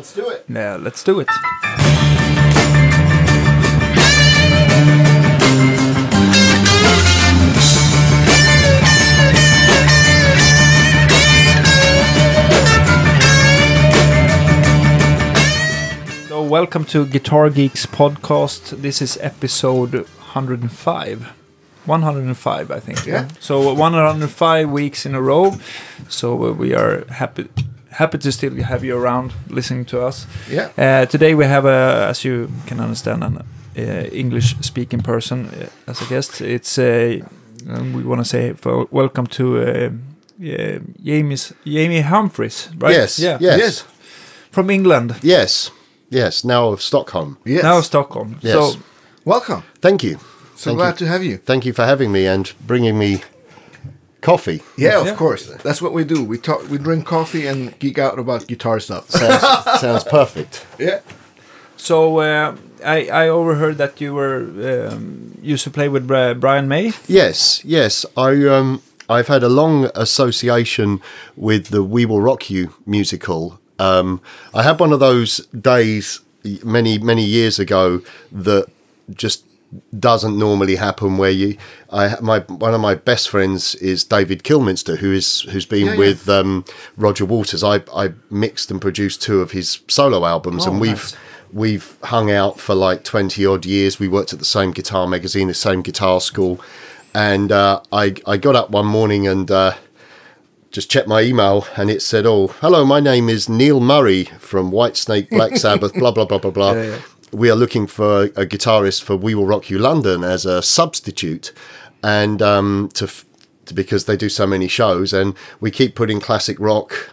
Let's do it. Yeah, let's do it. So, welcome to Guitar Geeks podcast. This is episode 105. 105, I think. Yeah. So 105 weeks in a row. So uh, we are happy happy to still have you around listening to us. Yeah. Uh, today we have, a, as you can understand, an uh, English-speaking person uh, as a guest. It's uh, and we want to say for, welcome to uh, yeah, Jamie's, Jamie Humphries, right? Yes. Yeah. Yes. Yes. From England, Yes. Yes. Now of Stockholm. Yes. now Stockholm. Yes. So Welcome. Thank you. So Thank glad you. to have you. Thank you for having me and bringing me coffee. Yeah, of course. That's what we do. We talk, we drink coffee and geek out about guitar stuff. Sounds, sounds perfect. yeah. So uh, I I overheard that you were um, used to play with Brian May. Yes. Yes. I um I've had a long association with the We Will Rock You musical. Um, I had one of those days many many years ago that just doesn't normally happen where you I my one of my best friends is David Kilminster who is who's been Yeah, yeah. with um, Roger Waters I I mixed and produced two of his solo albums Oh, and we've nice. we've hung out for like 20 odd years we worked at the same guitar magazine the same guitar school and uh, I I got up one morning and uh, just checked my email and it said, "Oh, hello, my name is Neil Murray from Whitesnake Black Sabbath, blah blah blah blah blah. Yeah, yeah. We are looking for a guitarist for We Will Rock You London as a substitute, and um, to." F- to- because they do so many shows and we keep putting classic rock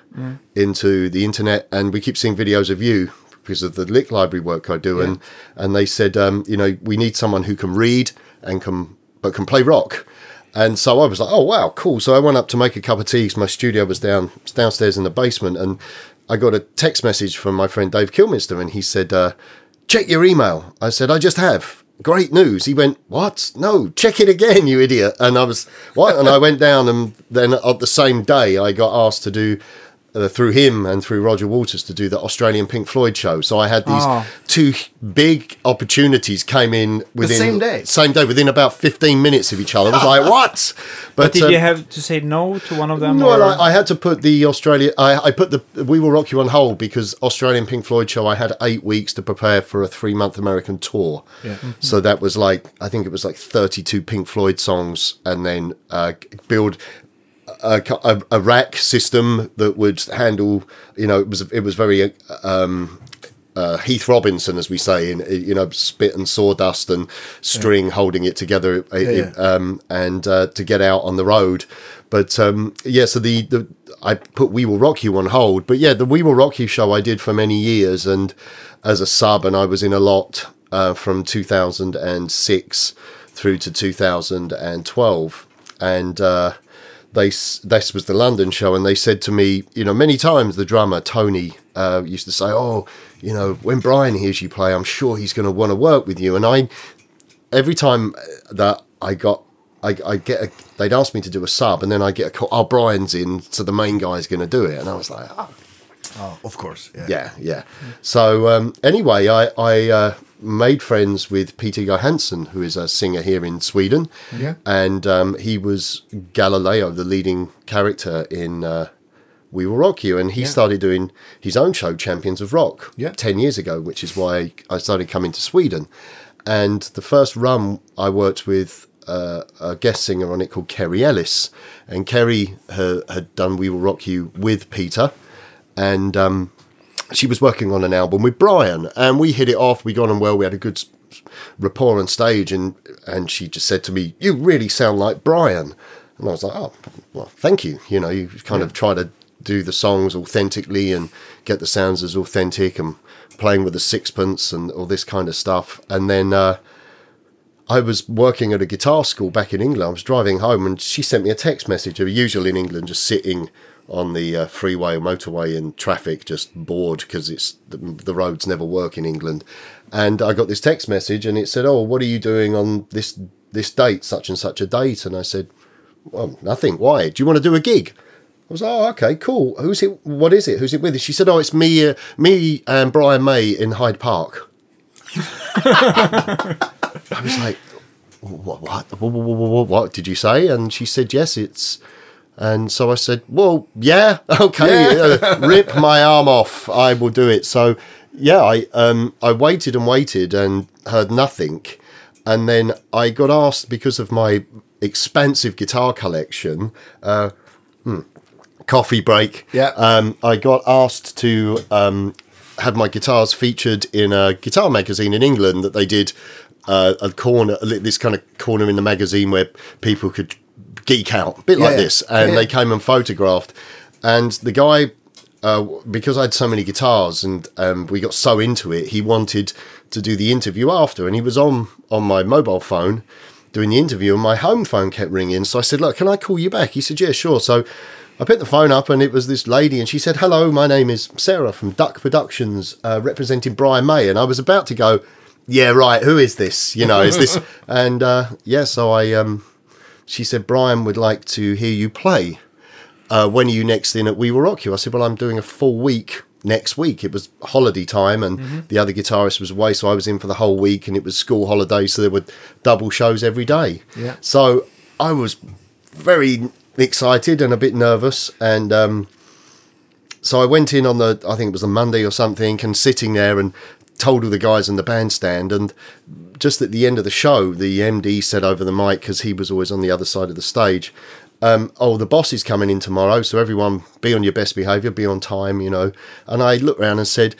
into the internet and we keep seeing videos of you because of the lick library work I do and and they said um, you know we need someone who can read and can but can play rock and so I was like, oh wow, cool. So I went up to make a cup of tea because my studio was down downstairs in the basement, and I got a text message from my friend Dave Kilminster, and he said, uh, check your email. I said, I just have. Great news. He went, what? No, check it again, you idiot. And I was, what? And I went down, and then on the same day, I got asked to do. Uh, through him and through Roger Waters to do the Australian Pink Floyd show, so I had these Oh. two big opportunities came in within same day? same day within about fifteen minutes of each other. I was like, what? But did um, you have to say no to one of them? no? I, I had to put the Australia. I, I put the We Will Rock You on hold because Australian Pink Floyd show. I had eight weeks to prepare for a three month American tour. Yeah. So that was like I think it was like thirty two Pink Floyd songs, and then uh, build. A, a, a rack system that would handle, you know, it was it was very um, uh, Heath Robinson, as we say, in you know, spit and sawdust and string holding it together, uh, yeah. Um, and uh, to get out on the road. But um, yeah, so the, the I put We Will Rock You on hold. But yeah, the We Will Rock You show I did for many years, and as a sub, and I was in a lot uh, from 2006 through to 2012, and. They this was the London show, and they said to me, you know, many times the drummer Tony uh, used to say, "Oh, you know, when Brian hears you play, I'm sure he's going to want to work with you." And I, every time that I got, I, I get, a, they'd ask me to do a sub, and then I get a call, "Oh, Brian's in, so the main guy's going to do it," and I was like, "Oh, Oh, of course. Yeah. yeah, yeah." So um, anyway, I I uh, made friends with Peter Johansson, who is a singer here in Sweden Yeah. and um, he was Galileo, the leading character in uh, We Will Rock You, and he Yeah. started doing his own show, Champions of Rock, Yeah. ten years ago, which is why I started coming to Sweden. And the first run, I worked with uh, a guest singer on it called Kerry Ellis, and Kerry ha- had done We Will Rock You with Peter, and um, she was working on an album with Brian, and we hit it off. We got on well. We had a good rapport on stage, and and she just said to me, "You really sound like Brian," and I was like, "Oh, well, thank you." You know, you kind of try to do the songs authentically and get the sounds as authentic, and playing with the sixpence and all this kind of stuff, and then. Uh, I was working at a guitar school back in England. I was driving home and she sent me a text message. Usual in England, just sitting on the uh, freeway or motorway in traffic, just bored because it's the, the roads never work in England. And I got this text message and it said, "Oh, what are you doing on this this date, such and such a date?" And I said, "Well, nothing. Why? Do you want to do a gig?" I was oh, okay, cool. Who's it? What is it? Who's it with? She said, oh, it's me, uh, me and Brian May in Hyde Park. I was like, what, what, what, what, what, did you say? And she said, yes, it's. And so I said, well, yeah, okay, uh, rip my arm off. I will do it. So, yeah, I um, I waited and waited and heard nothing. And then I got asked because of my expansive guitar collection. Uh, hmm, coffee break. Yeah. Um, I got asked to um, have my guitars featured in a guitar magazine in England that they did uh, a corner, this kind of corner in the magazine where people could geek out, a bit like Yeah. this. And Yeah. they came and photographed. And the guy, uh, because I had so many guitars and um, we got so into it, he wanted to do the interview after. And he was on on my mobile phone doing the interview, and my home phone kept ringing. So I said, "Look, can I call you back?" He said, "Yeah, sure." So I picked the phone up, and it was this lady, and she said, "Hello, my name is Sarah from Duck Productions, uh, representing Brian May." And I was about to go, "Yeah, right. Who is this? You know, is this?" and uh, yeah, so I, um, she said, "Brian would like to hear you play." uh, when are you next in at We Will Rock You? I said, well, I'm doing a full week next week. It was holiday time and the other guitarist was away, so I was in for the whole week and it was school holidays, so there were double shows every day. Yeah. So I was very excited and a bit nervous and um, so I went in on the I think it was a Monday or something and sitting there and told all the guys in the bandstand and just at the end of the show the MD said over the mic because he was always on the other side of the stage um, oh the boss is coming in tomorrow so everyone be on your best behavior be on time you know and I looked around and said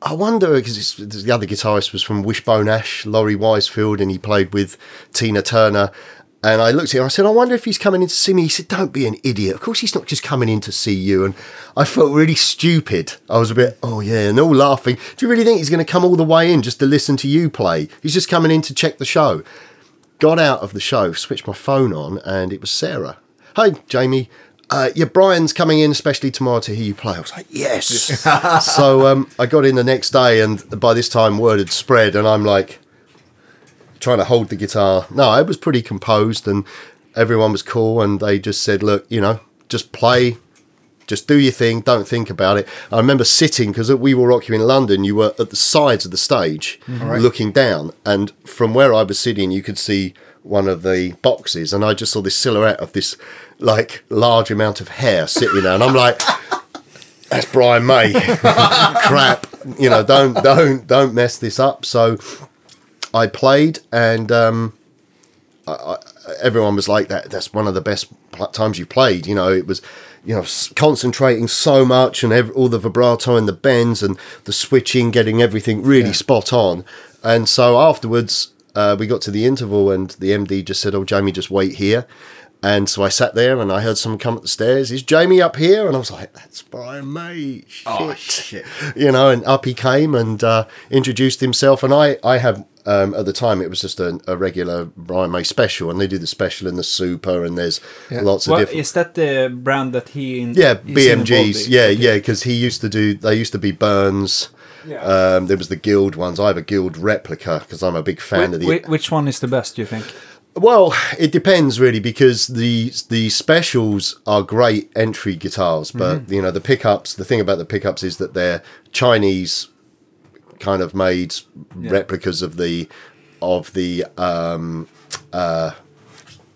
I wonder because the other guitarist was from Wishbone Ash, Laurie Wisefield, and he played with Tina Turner. And I looked at him. I said, "I wonder if he's coming in to see me." He said, "Don't be an idiot. Of course, he's not just coming in to see you." And I felt really stupid. I was a bit, "Oh yeah," and all laughing. Do you really think he's going to come all the way in just to listen to you play? He's just coming in to check the show. Got out of the show, switched my phone on, and it was Sarah. Hi, Jamie. Uh, yeah, Brian's coming in, especially tomorrow to hear you play. I was like, yes. so um, I got in the next day, and by this time, word had spread, and I'm like trying to hold the guitar. No, I was pretty composed, and everyone was cool, and they just said, look, you know, just play. Just do your thing. Don't think about it. I remember sitting because at We Will Rock You in London, you were at the sides of the stage, mhm. looking down, and from where I was sitting, you could see one of the boxes, and I just saw this silhouette of this like large amount of hair sitting there, and I'm like, "That's Brian May." Crap, you know, don't don't don't mess this up. So I played, and um, I, I, everyone was like, "That that's one of the best times you've played." You know, it was. You know, concentrating so much and ev- all the vibrato and the bends and the switching, getting everything really spot on. And so afterwards, uh, we got to the interval, and the MD just said, "Oh, Jamie, just wait here." And so I sat there, and I heard someone come up the stairs. Is Jamie up here? And I was like, "That's Brian May." Shit. Oh, shit. You know, and up he came and uh, introduced himself. And I, I have um, at the time it was just a, a regular Brian May special, and they do the special and the super, and there's Yeah. lots of Well, different. is that the brand that he in, Yeah, BMGs. in? Yeah, Okay. yeah, because he used to do. They used to be Burns. Yeah. Um, there was the Guild ones. I have a Guild replica because I'm a big fan Whi- of the. which one is the best? Do you think? Well, it depends really because the the specials are great entry guitars, but Mm-hmm. you know the pickups. The thing about the pickups is that they're Chinese kind of made replicas of the of the um, uh,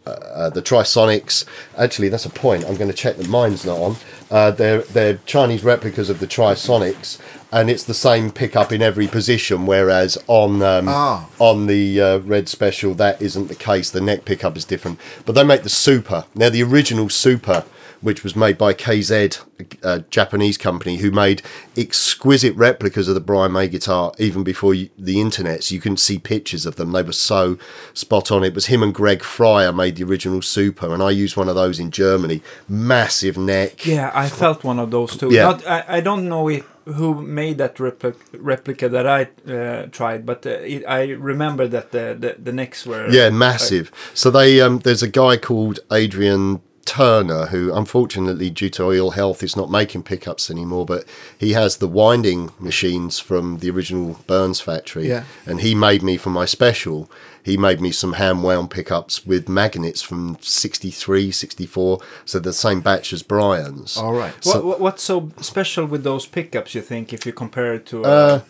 uh, the Trisonics. Actually, that's a point. I'm going to check that mine's not on. Uh, they're they're Chinese replicas of the Trisonics, and it's the same pickup in every position. Whereas on um, Ah. on the uh, Red Special, that isn't the case. The neck pickup is different. But they make the Super. Now, the original Super, which was made by KZ, a Japanese company, who made exquisite replicas of the Brian May guitar even before you, the internet. So you can see pictures of them. They were so spot on. It was him and Greg Fryer made the original Super, and I used one of those in Germany. Massive neck. Yeah, I felt one of those too. Yeah. Not, I, I don't know who made that repli- replica that I uh, tried, but uh, it, I remember that the, the, the necks were Yeah, massive. So they um, there's a guy called Adrian Turner, who unfortunately, due to ill health, is not making pickups anymore. But he has the winding machines from the original Burns factory, Yeah. and he made me for my special. He made me some hand wound pickups with magnets from 63, 64, so the same batch as Brian's. All right. So- what, what, what's so special with those pickups? You think if you compare it to uh, Uh,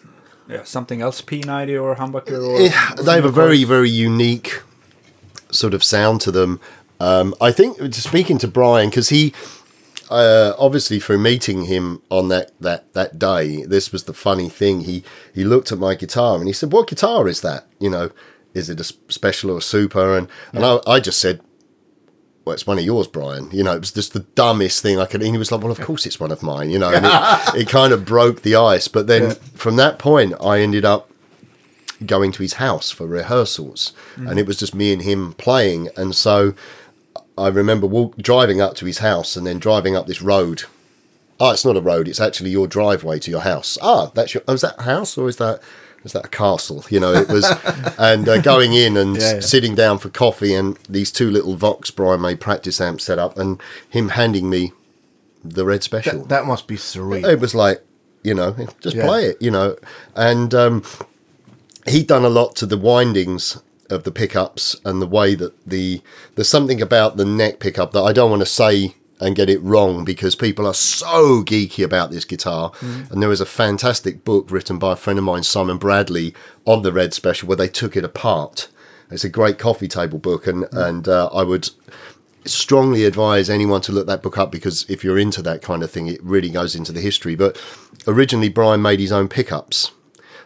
yeah, something else, P90 or Humbucker or Yeah, they have a very very unique sort of sound to them. Um, I think speaking to Brian because he uh, obviously through meeting him on that, that that day, this was the funny thing. He he looked at my guitar and he said, "What guitar is that? You know, is it a special or a super?" And and I, I just said. Well, it's one of yours, Brian. You know, it was just the dumbest thing I could. And he was like, "Well, of course it's one of mine." You know, and it, it kind of broke the ice. But then Yeah. from that point, I ended up going to his house for rehearsals, and it was just me and him playing. And so I remember walk, driving up to his house and then driving up this road. Oh, it's not a road; it's actually your driveway to your house. Ah, that's your. Oh, is that a house or is that is that a castle? You know, it was, and uh, going in and Yeah, yeah. sitting down for coffee, and these two little Vox Brian May practice amps set up, and him handing me the red special That, that must be surreal. it was like you know just Yeah. play it you know and um he'd done a lot to the windings of the pickups and the way that the there's something about the neck pickup that i don't want to say and get it wrong because people are so geeky about this guitar. And there was a fantastic book written by a friend of mine simon bradley on the red special where they took it apart. It's a great coffee table book and and uh, i would strongly advise anyone to look that book up because if you're into that kind of thing, it really goes into the history. But originally, Brian made his own pickups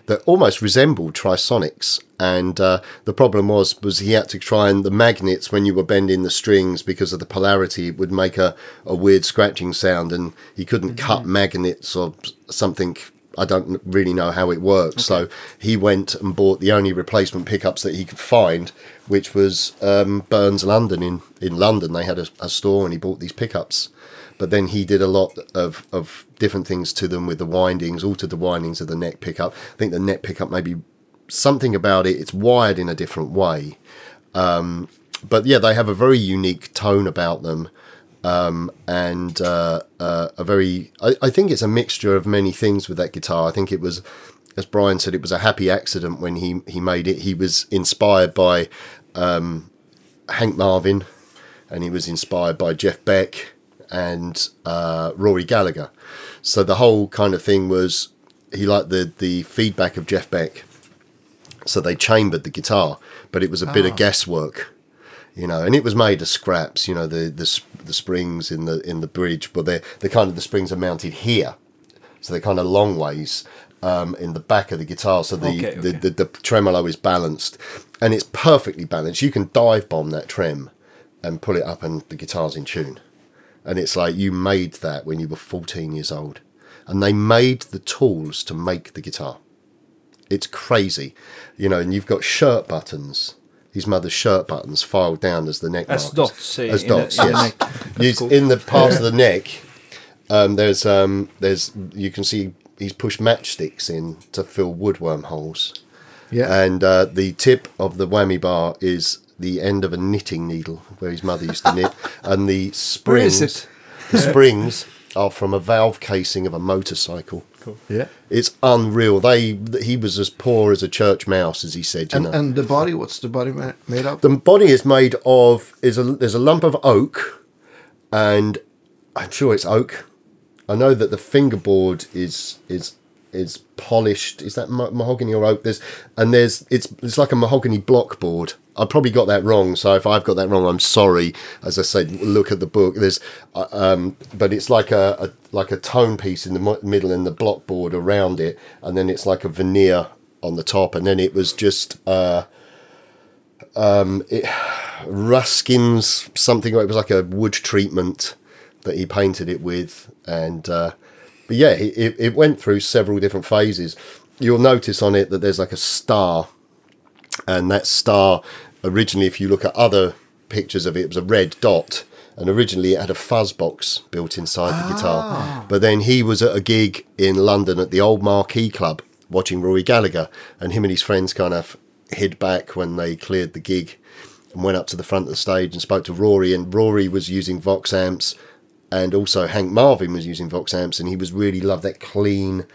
that almost resembled trisonics, and uh, the problem was was he had to try and the magnets when you were bending the strings because of the polarity would make a, a weird scratching sound, and he couldn't cut magnets or something. I don't really know how it works. So he went and bought the only replacement pickups that he could find, which was um, Burns London. In, in London, they had a, a store and he bought these pickups. But then he did a lot of, of different things to them with the windings, altered the windings of the neck pickup. I think the neck pickup maybe something about it, it's wired in a different way. Um, but yeah, they have a very unique tone about them um, and uh, uh, a very. I, I think it's a mixture of many things with that guitar. I think it was, as Brian said, it was a happy accident when he he made it. He was inspired by um, Hank Marvin, and he was inspired by Jeff Beck and uh, Rory Gallagher. So the whole kind of thing was he liked the the feedback of Jeff Beck. So they chambered the guitar, but it was a bit of guesswork you know, and it was made of scraps. You know, the the the springs in the in the bridge, but they're they kind of the springs are mounted here, so they're kind of long ways um, in the back of the guitar. So the, Okay, the, the the tremolo is balanced, and it's perfectly balanced. You can dive bomb that trem, and pull it up, and the guitar's in tune. And it's like you made that when you were fourteen years old, and they made the tools to make the guitar. It's crazy, you know. And you've got shirt buttons. His mother's shirt buttons filed down as the neck As markers. dots, as in the- dots, in the yes. neck. That's cool. In the parts of the neck, um, there's um, there's you can see he's pushed matchsticks in to fill woodworm holes, Yeah. and uh, the tip of the whammy bar is the end of a knitting needle where his mother used to knit, and the Where is springs, it? the springs are from a valve casing of a motorcycle. yeah. It's unreal. They he was as poor as a church mouse, as he said. You And, know. and the body, what's the body made of? The body is made of is a there's a lump of oak, and I'm sure it's oak. I know that the fingerboard is is is polished. Is that ma- mahogany or oak? There's and there's it's it's like a mahogany block board. I probably got that wrong. So if I've got that wrong, I'm sorry. As I said, look at the book. There's uh, um, but it's like a, a like a tone piece in the middle and the block board around it, and then it's like a veneer on the top, and then it was just. Uh, Rustin's something. It was like a wood treatment that he painted it with, and uh, but yeah, it, it- it went through several different phases. You'll notice on it that there's like a star, and that star originally, if you look at other pictures of it, it was a red dot. And originally it had a fuzz box built inside the guitar. But then he was at a gig in London at the Old Marquee Club watching Rory Gallagher, and him and his friends kind of hid back when they cleared the gig and went up to the front of the stage and spoke to Rory. And Rory was using Vox amps, and also Hank Marvin was using Vox amps, and he was really loved that clean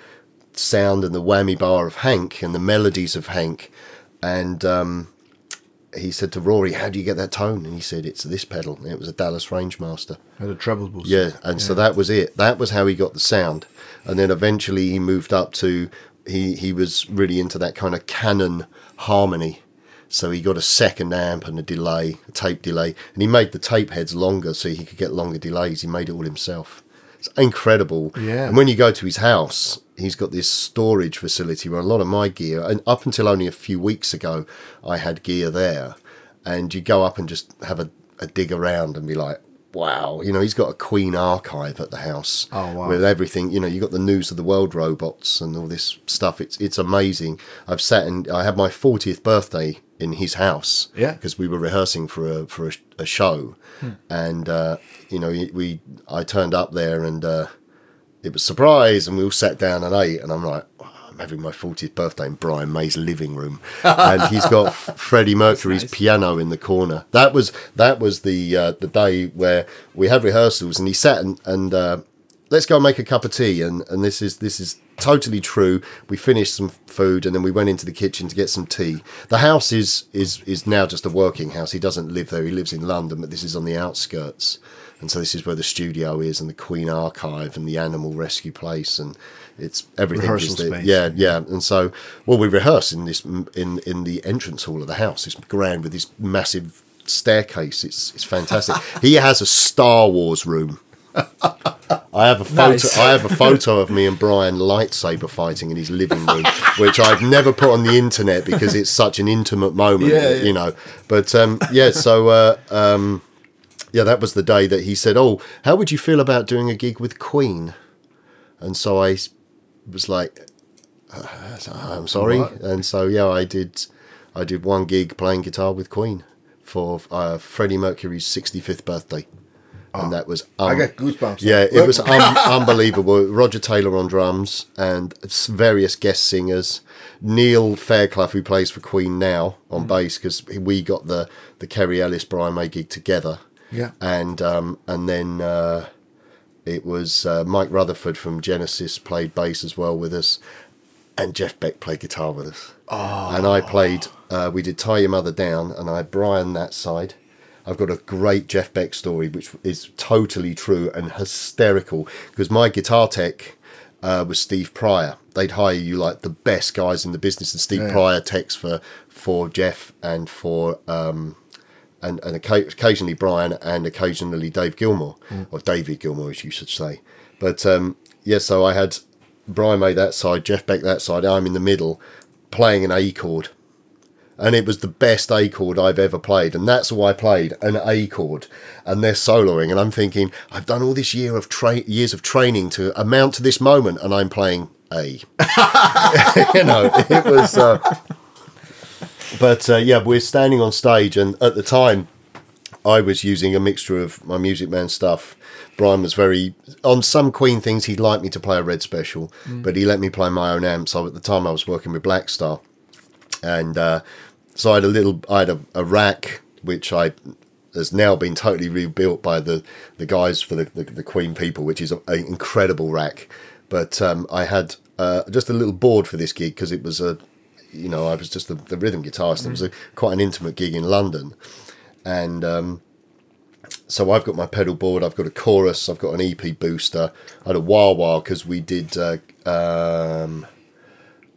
sound and the whammy bar of Hank and the melodies of Hank. And um, he said to Rory, "How do you get that tone?" And he said, "It's this pedal." And it was a Dallas Rangemaster. Had a treble boost. Yeah, and so that was it. That was how he got the sound, and then eventually he moved up to he he was really into that kind of canon harmony. So he got a second amp and a delay, a tape delay, and he made the tape heads longer so he could get longer delays. He made it all himself. It's incredible. Yeah. And when you go to his house, he's got this storage facility where a lot of my gear, and up until only a few weeks ago, I had gear there. And you go up and just have a, a dig around and be like, wow. You know, he's got a Queen archive at the house Oh, wow. with everything. You know, you got the News of the World robots and all this stuff. It's it's amazing. I've sat and I had my 40th birthday in his house. Yeah. Because we were rehearsing for a for a, a show, and uh, you know we I turned up there and uh, it was a surprise, and we all sat down and ate, and I'm like. "Oh, I'm having my 40th birthday in Brian May's living room, and he's got Freddie Mercury's nice. piano in the corner. That was that was the uh, the day where we had rehearsals, and he sat and, and uh, let's go and make a cup of tea. And, and this is this is totally true. We finished some food, and then we went into the kitchen to get some tea. The house is is is now just a working house. He doesn't live there. He lives in London, but this is on the outskirts. And so this is where the studio is, and the Queen Archive, and the Animal Rescue Place, and it's everything. Rehearsal space. Yeah, yeah. And so, well, we rehearse in this in in the entrance hall of the house. It's grand with this massive staircase. It's it's fantastic. he has a Star Wars room. I have a photo. Nice. I have a photo of me and Brian lightsaber fighting in his living room, which I've never put on the internet because it's such an intimate moment, Yeah, yeah. you know. But um, yeah, so uh, um, yeah, that was the day that he said, "Oh, how would you feel about doing a gig with Queen?" And so I was like, uh, "I'm sorry," What? and so yeah, I did. I did one gig playing guitar with Queen for uh, Freddie Mercury's 65th birthday. And that was I um, get goosebumps. yeah, it was un- unbelievable. Roger Taylor on drums and various guest singers. Neil Fairclough, who plays for Queen now on bass, because we got the the Kerry Ellis Brian May gig together. Yeah. and um, and then uh, it was uh, Mike Rutherford from Genesis played bass as well with us, and Jeff Beck played guitar with us. Oh. And I played. Uh, we did "Tie Your Mother Down," and I had Brian that side. I've got a great Jeff Beck story, which is totally true and hysterical because my guitar tech uh, was Steve Pryor. They'd hire you like the best guys in the business, and Steve Yeah. Pryor techs for for Jeff and for um, and, and occasionally Brian and occasionally Dave Gilmour or David Gilmour, as you should say. But um, yeah, so I had Brian May that side, Jeff Beck that side. I'm in the middle, playing an A chord, and it was the best A chord I've ever played, and that's all I played an A chord, and they're soloing, and I'm thinking I've done all this year of tra- years of training to amount to this moment, and I'm playing A. you know, it was. Uh, but uh, yeah, we're standing on stage, and at the time, I was using a mixture of my Music Man stuff. Brian was very on some Queen things. He'd like me to play a red special, but he let me play my own amp. So at the time, I was working with Blackstar, and uh, so I had a little, I had a, a rack which I has now been totally rebuilt by the the guys for the the, the Queen people, which is an incredible rack. But um, I had uh, just a little board for this gig because it was a, you know, I was just the, the rhythm guitarist. It was a, quite an intimate gig in London, and um, so I've got my pedal board, I've got a chorus, I've got an EP booster, I had a wah wah because we did uh, um,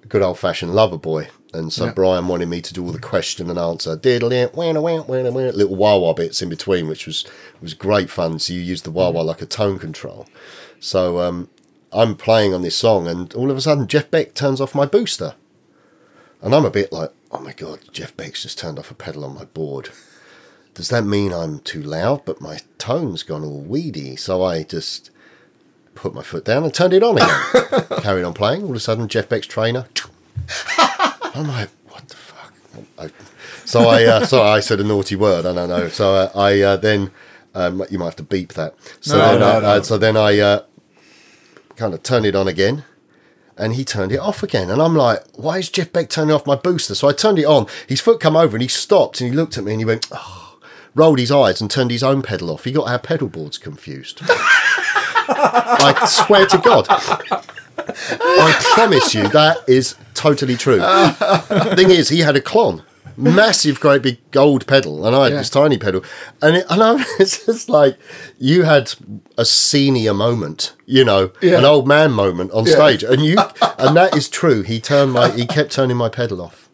good old fashioned lover boy. And so. Brian wanted me to do all the question and answer, diddle it, wah wah wah wah, little wah wah bits in between, which was was great fun. So you use the wah wah like a tone control. So um, I'm playing on this song, and all of a sudden Jeff Beck turns off my booster, and I'm a bit like, oh my god, Jeff Beck's just turned off a pedal on my board does that mean I'm too loud? But my tone's gone all weedy. So I just put my foot down and turned it on again. Carried on playing. All of a sudden, Jeff Beck's trainer. I'm like, what the fuck? I, so I, uh, so I said a naughty word. I don't know. So uh, I uh, then, um, you might have to beep that. So No, then, no, I, no. Uh, so then I uh, kind of turned it on again. And he turned it off again. And I'm like, why is Jeff Beck turning off my booster? So I turned it on. His foot come over and he stopped and he looked at me and he went, oh, rolled his eyes and turned his own pedal off. He got our pedal boards confused. I swear to God. I promise you that is totally true. The thing is, he had a Klon. Massive, great big gold pedal, and I had Yeah. this tiny pedal, and it, and I was just like, you had a senior moment, you know, Yeah. an old man moment on Yeah. stage, and you, and that is true. He turned my, he kept turning my pedal off.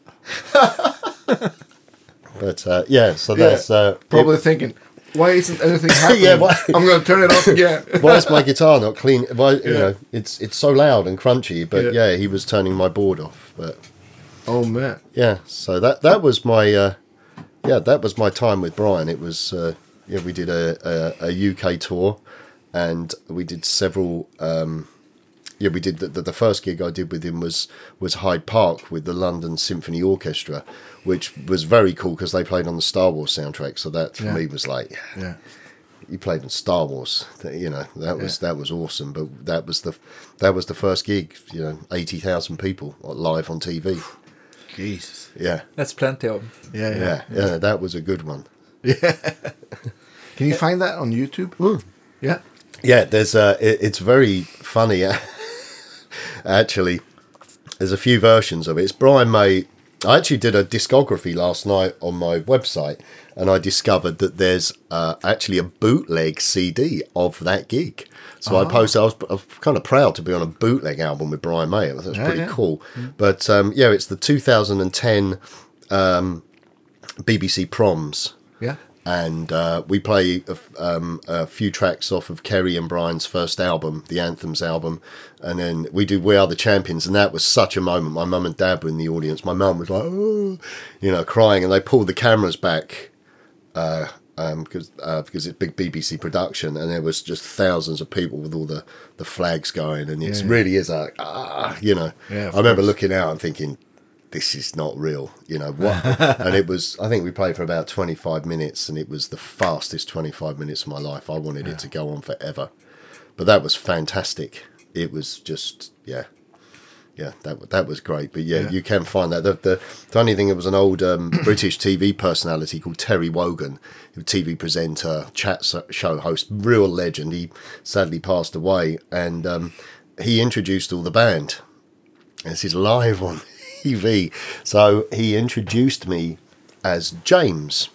but uh, yeah, so that's uh, Probably thinking, why isn't anything happening? Yeah, why- I'm going to turn it off again. why is my guitar not clean? Why, you know, it's it's so loud and crunchy. But Yeah. yeah. he was turning my board off. But oh man. yeah, so that that was my uh, yeah that was my time with Brian. It was uh, yeah we did a, a, a UK tour, and we did several. Um, yeah, we did the, the, the first gig I did with him was was Hyde Park with the London Symphony Orchestra, which was very cool because they played on the Star Wars soundtrack. So that for Yeah. me was like, Yeah. you played in Star Wars. You know that was that was awesome. But that was the that was the first gig. You know, eighty thousand people live on TV. Jesus. Yeah, That's plenty of. Yeah, yeah. yeah, yeah. That was a good one. Yeah. Can you find that on YouTube? Yeah. Yeah, there's uh it, it's very funny. actually, there's a few versions of it. It's Brian May. I actually did a discography last night on my website, and I discovered that there's uh, actually a bootleg CD of that gig. So I posted. I was, I was kind of proud to be on a bootleg album with Brian May. That's Yeah, pretty yeah. cool. But um, yeah, it's the 2010 um, BBC Proms Yeah. and uh, we play a, um, a few tracks off of Kerry and Brian's first album, the Anthems album, and then we do "We Are the Champions," and that was such a moment. My mum and dad were in the audience. My mum was like, "Oh," you know, crying, and they pulled the cameras back uh, um, because uh, because it's big BBC production, and there was just thousands of people with all the, the flags going, and it Yeah. really is a ah, you know. Yeah, I remember course. looking out and thinking, this is not real, you know what? and it was. I think we played for about twenty five minutes, and it was the fastest twenty five minutes of my life. I wanted it to go on forever, but that was fantastic. It was just yeah. Yeah, that that was great. But yeah, you can find that. The, the funny thing, it was an old um, British TV personality called Terry Wogan, TV presenter, chat show host, real legend. He sadly passed away, and um, he introduced all the band. This is live on TV. So he introduced me as James.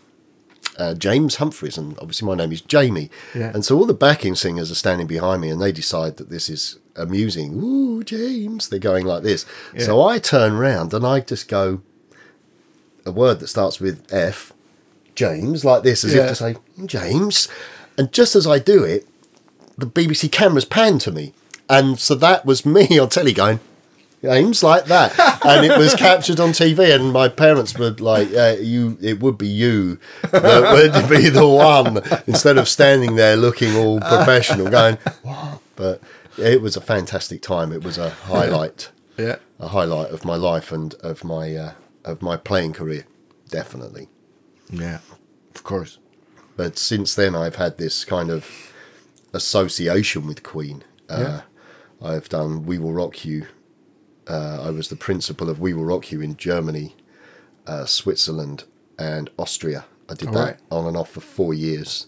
Uh, James Humphries, and obviously my name is Jamie. Yeah. And so all the backing singers are standing behind me, and they decide that this is amusing. Ooh, James! They're going like this. So I turn round and I just go a word that starts with F, James, like this, as Yeah. if to say James. And just as I do it, the BBC cameras pan to me, and so that was me on telly going. James like that, and it was captured on TV. And my parents were like, uh, "You, it would be you that would be the one instead of standing there looking all professional, going." What? But it was a fantastic time. It was a highlight, Yeah. a highlight of my life and of my uh, of my playing career, definitely. Yeah. Of course. But since then, I've had this kind of association with Queen. Uh, Yeah. I've done We Will Rock You. Uh, I was the principal of We Will Rock You in Germany, uh, Switzerland, and Austria. I did All that right. on and off for four years.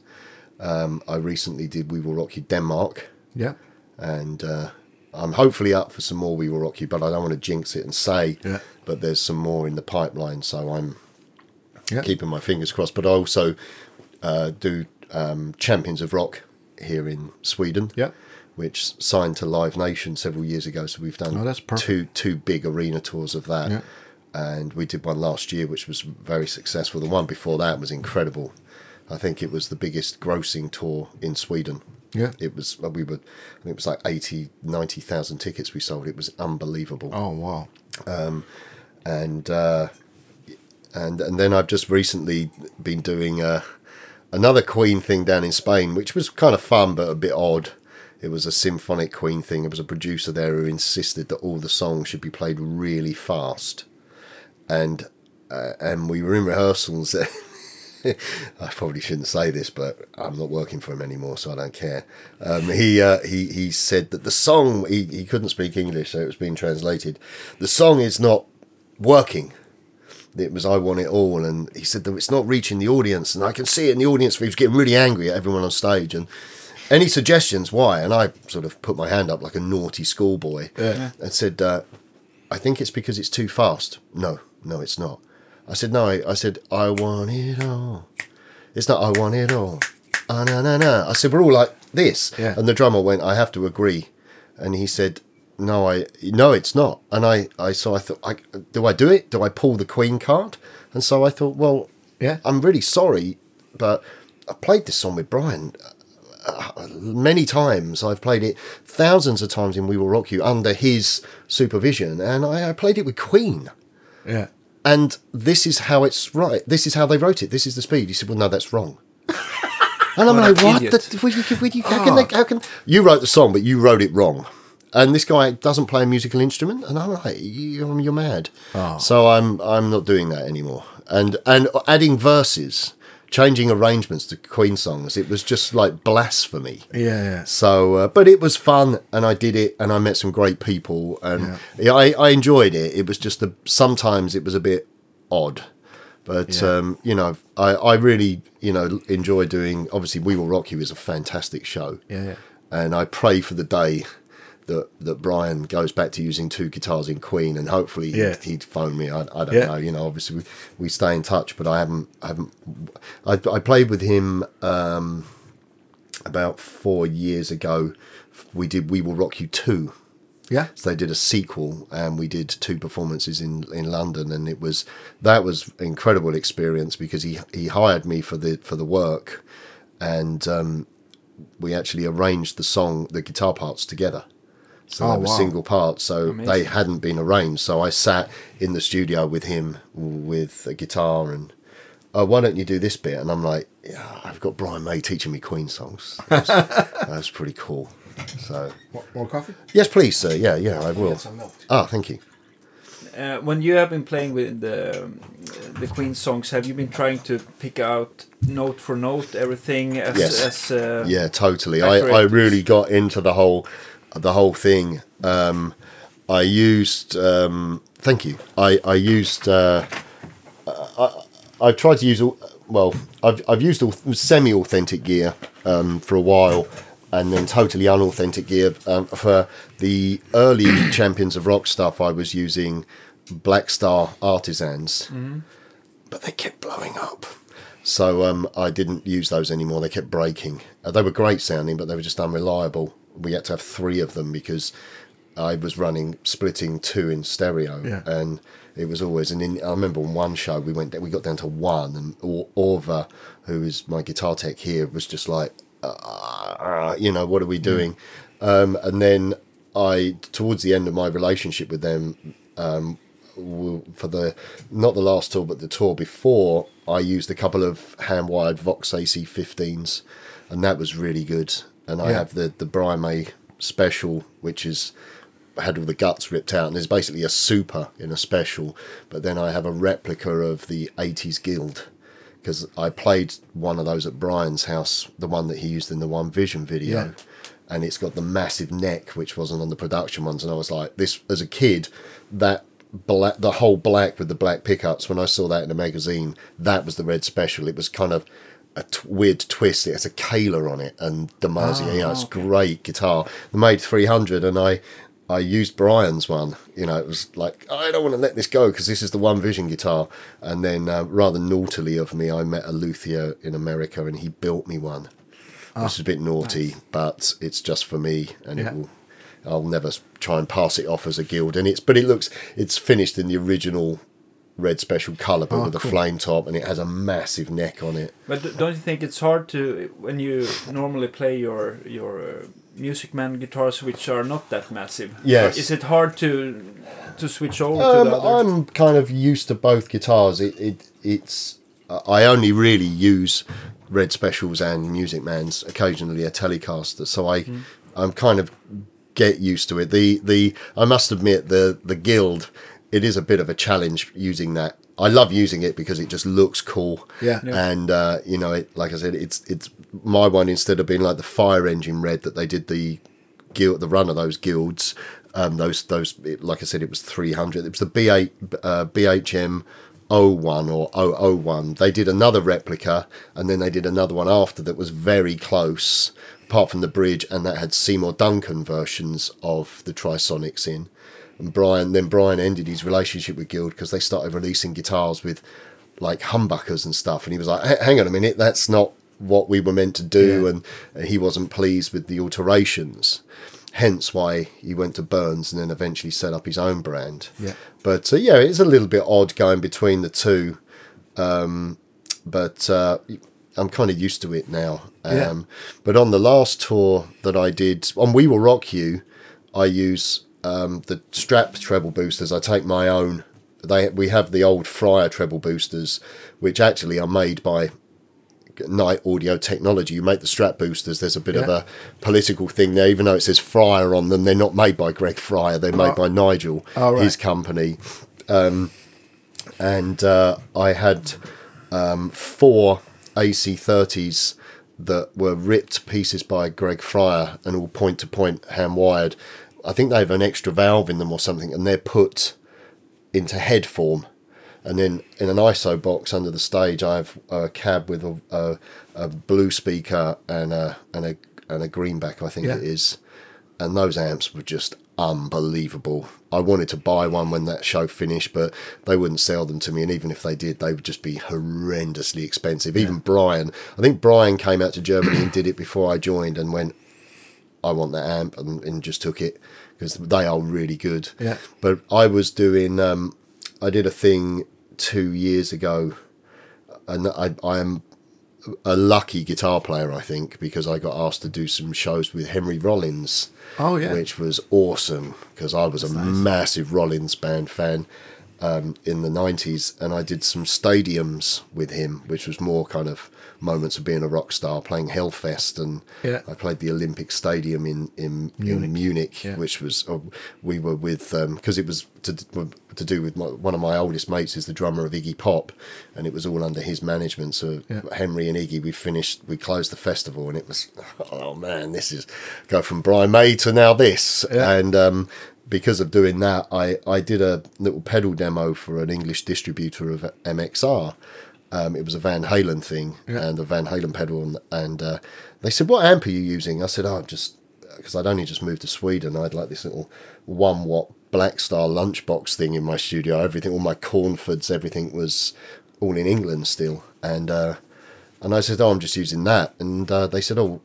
Um, I recently did We Will Rock You Denmark, Yeah. and uh, I'm hopefully up for some more We Will Rock You, but I don't want to jinx it and say, Yeah. but there's some more in the pipeline, so I'm Yeah. keeping my fingers crossed. But I also uh, do um, Champions of Rock here in Sweden, Yeah. which signed to Live Nation several years ago. So we've done Oh, two two big arena tours of that, Yeah. and we did one last year, which was very successful. The one before that was incredible. I think it was the biggest grossing tour in Sweden. Yeah. It was we were I think it was like 80 90,000 tickets we sold. It was unbelievable Oh wow. and uh, and and then I've just recently been doing uh, another Queen thing down in Spain, which was kind of fun but a bit odd. It was a symphonic Queen thing. There was a producer there who insisted that all the songs should be played really fast, and uh, and we were in rehearsals. I probably shouldn't say this, but I'm not working for him anymore, so I don't care. Um, he uh, he he said that the song he, he couldn't speak English, so it was being translated. The song is not working. It was I want it all, and he said that it's not reaching the audience, and I can see it in the audience. He was getting really angry at everyone on stage, and any suggestions why? And I sort of put my hand up like a naughty schoolboy Yeah. and said, uh, I think it's because it's too fast. No, no, it's not. I said, no, I, I said, I want it all. It's not, I want it all. Ah, no, no, no. I said, we're all like this. Yeah. And the drummer went, I have to agree. And he said, no, I, no, it's not. And I, I, so I thought, I, do I do it? Do I pull the Queen card? And so I thought, well, Yeah. I'm really sorry, but I played this song with Brian uh, many times. I've played it thousands of times in We Will Rock You under his supervision, and I, I played it with Queen. Yeah. And this is how it's right. This is how they wrote it. This is the speed. He said, "Well, no, that's wrong." and I'm What like, "What? The, what you, what you, how can they? How can you wrote the song, but you wrote it wrong?" And this guy doesn't play a musical instrument, and I'm like, you, "You're mad." So I'm I'm not doing that anymore. And and adding verses, changing arrangements to Queen songs, it was just like blasphemy. Yeah. Yeah. So, uh, but it was fun, and I did it, and I met some great people, and yeah. I, I enjoyed it. It was just the sometimes it was a bit odd, but Yeah. um, you know, I, I really you know enjoy doing. Obviously, We Will Rock You is a fantastic show, Yeah. Yeah. and I pray for the day that that Brian goes back to using two guitars in Queen, and hopefully Yeah. he'd, he'd phone me. I, I don't Yeah. know. You know, obviously we, we stay in touch, but I haven't I haven't. I, I played with him um, about four years ago. We did We Will Rock You two. Yeah. So they did a sequel, and we did two performances in, in London, and it was that was an incredible experience because he he hired me for the for the work, and um, we actually arranged the song, the guitar parts together. So Oh, they were wow. single parts, so Amazing. they hadn't been arranged. So I sat in the studio with him with a guitar and. Oh, why don't you do this bit? And I'm like, yeah, I've got Brian May teaching me Queen songs. That's, that's pretty cool. So, More, more coffee? yes, please, sir. Yeah, yeah, I will. Get some. Ah, thank you. Uh, when you have been playing with the um, the Queen songs, have you been trying to pick out note for note everything as Yes. as uh, Yeah, totally. I, I really got into the whole the whole thing. Um, I used um, thank you. I I used uh, I I tried to use all well. I've I've used all semi authentic gear um, for a while. And then totally unauthentic gear um, for the early Champions of Rock stuff. I was using Blackstar Artisans, but they kept blowing up. So um, I didn't use those anymore. They kept breaking. Uh, they were great sounding, but they were just unreliable. We had to have three of them because I was running splitting two in stereo, Yeah. and it was always. And in, I remember on one show we went we got down to one, and Or- Orva, who is my guitar tech here, was just like, uh, you know, what are we doing? Um, and then I, towards the end of my relationship with them, w- for the not the last tour but the tour before I used a couple of hand wired Vox AC15s and that was really good and I Yeah. have the the Brian May special which is had all the guts ripped out and is basically a super in a special but then I have a replica of the 80s Guild because I played one of those at Brian's house the one that he used in the One Vision video Yeah. and it's got the massive neck which wasn't on the production ones and i was like this as a kid that black the whole black with the black pickups when i saw that in a magazine that was the red special it was kind of a t- weird twist it has a Kahler on it and DiMarzio you know it's great guitar they made 300 and i I used Brian's one, you know. It was like I don't want to let this go because this is the One Vision guitar. And then, uh, rather naughtily of me, I met a luthier in America, and he built me one which is a bit naughty, but it's just for me, and Yeah. it will. I'll never try and pass it off as a guild, and it's but it looks it's finished in the original red special color, but Oh, with a flame top, and it has a massive neck on it. But don't you think it's hard to when you normally play your your uh, Music Man guitars, which are not that massive? Yes. Is it hard to to switch over to Um, the other? I'm kind of used to both guitars. It, it it's I only really use red specials and Music Man's occasionally a Telecaster, so I I'm kind of get used to it. The the I must admit the the guild it is a bit of a challenge using that I love using it because it just looks cool. Yeah. Yeah. And uh, you know, it, like I said, it's it's my one instead of being like the fire engine red that they did the guild, the run of those guilds. Um, those those it, like I said, it was three hundred. It was the B eight uh, BHM. 01 or 001 they did another replica and then they did another one after that was very close apart from the bridge and that had Seymour Duncan versions of the Trisonics in and Brian then Brian ended his relationship with Guild because they started releasing guitars with like humbuckers and stuff and he was like hang on a minute that's not what we were meant to do Yeah. and, and he wasn't pleased with the alterations hence why he went to Burns and then eventually set up his own brand Yeah. but uh, yeah it's a little bit odd going between the two um, but uh, I'm kind of used to it now. Um, Yeah. But on the last tour that I did, on We Will Rock You, I use um, the strap treble boosters. I take my own. They we have the old Fryer treble boosters, which actually are made by Knight Audio Technology. You make the strap boosters. There's a bit of a political thing there, even though it says Fryer on them. They're not made by Greg Fryer. They're made Oh. by Nigel, Oh, right. his company. Um, and uh, I had um, four AC30s that were ripped pieces by Greg Fryer and all point to point hand wired. I think they have an extra valve in them or something, and they're put into head form. And then in an ISO box under the stage, I have a cab with a, a, a blue speaker and a and a and a greenback, I think Yeah. it is. And those amps were just unbelievable. I wanted to buy one when that show finished, but they wouldn't sell them to me. And even if they did, they would just be horrendously expensive. Even Brian, I think Brian came out to Germany and did it before I joined and went, I want that amp and, and just took it because they are really good. Yeah. But I was doing, um, I did a thing two years ago, and I, I am a lucky guitar player, I think, because I got asked to do some shows with Henry Rollins. Oh, yeah. which was awesome because I was a massive Rollins band fan um, in the '90s, and I did some stadiums with him, which was more kind of moments of being a rock star, playing Hellfest, and Yeah. I played the Olympic Stadium in in Munich, in Munich Yeah. which was uh, we were with because it was to to do with my, one of my oldest mates is the drummer of Iggy Pop, and it was all under his management. So Yeah. Henry and Iggy, we finished, we closed the festival, and it was oh man, this is go from Brian May to now this, and um, because of doing that, I I did a little pedal demo for an English distributor of MXR. Um, it was a Van Halen thing Yeah. and a Van Halen pedal, and, and uh, they said, "What amp are you using?" I said, "Oh, just because I'd only just moved to Sweden. I'd like this little one watt Blackstar lunchbox thing in my studio. Everything, all my Cornfords, everything was all in England still. And uh, and I said, "Oh, I'm just using that." And uh, they said, "Oh,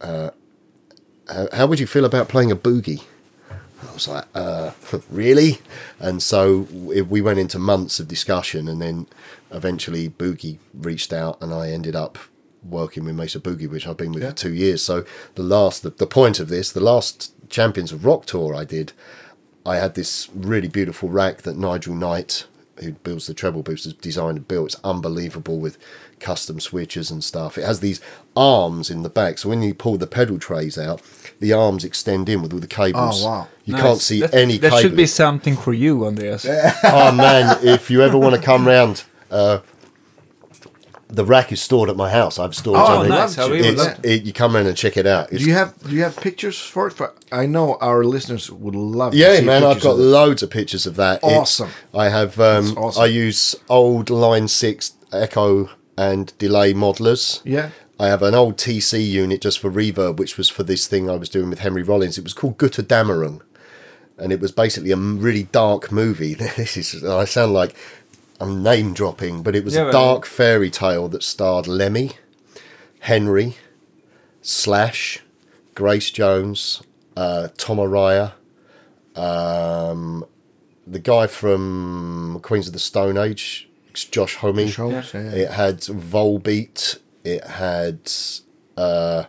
uh, how, how would you feel about playing a boogie?" I was like, uh, really? And so we we went into months of discussion, and then eventually Boogie reached out, and I ended up working with Mesa Boogie, which I've been with Yeah. for two years. So the last, the, the point of this, the last Champions of Rock tour I did, I had this really beautiful rack that Nigel Knight, who builds the treble boosters, designed and built. It's unbelievable with custom switches and stuff. It has these arms in the back, so when you pull the pedal trays out, the arms extend in with all the cables. Oh, wow. You Nice. can't see that, any That should be something for you, on this. oh man, if you ever want to come round, uh, the rack is stored at my house. I've stored Oh, it. nice. love How to. we would It's, love it, you come in and check it out. Do you have do you have pictures for it? For I know our listeners would love. to yeah, see man, I've got of loads of pictures of that. It's- Awesome. I have. Um, awesome. I use old Line Six Echo and delay modelers. Yeah. I have an old TC unit just for reverb, which was for this thing I was doing with Henry Rollins. It was called Gutterdämmerung, and it was basically a really dark movie. This is I sound like I'm name dropping, but it was Yeah, a but- dark fairy tale that starred Lemmy, Henry, Slash, Grace Jones, uh, Tom Araya, um, the guy from Queens of the Stone Age, Josh Homme. Yeah. It had Volbeat. It had uh,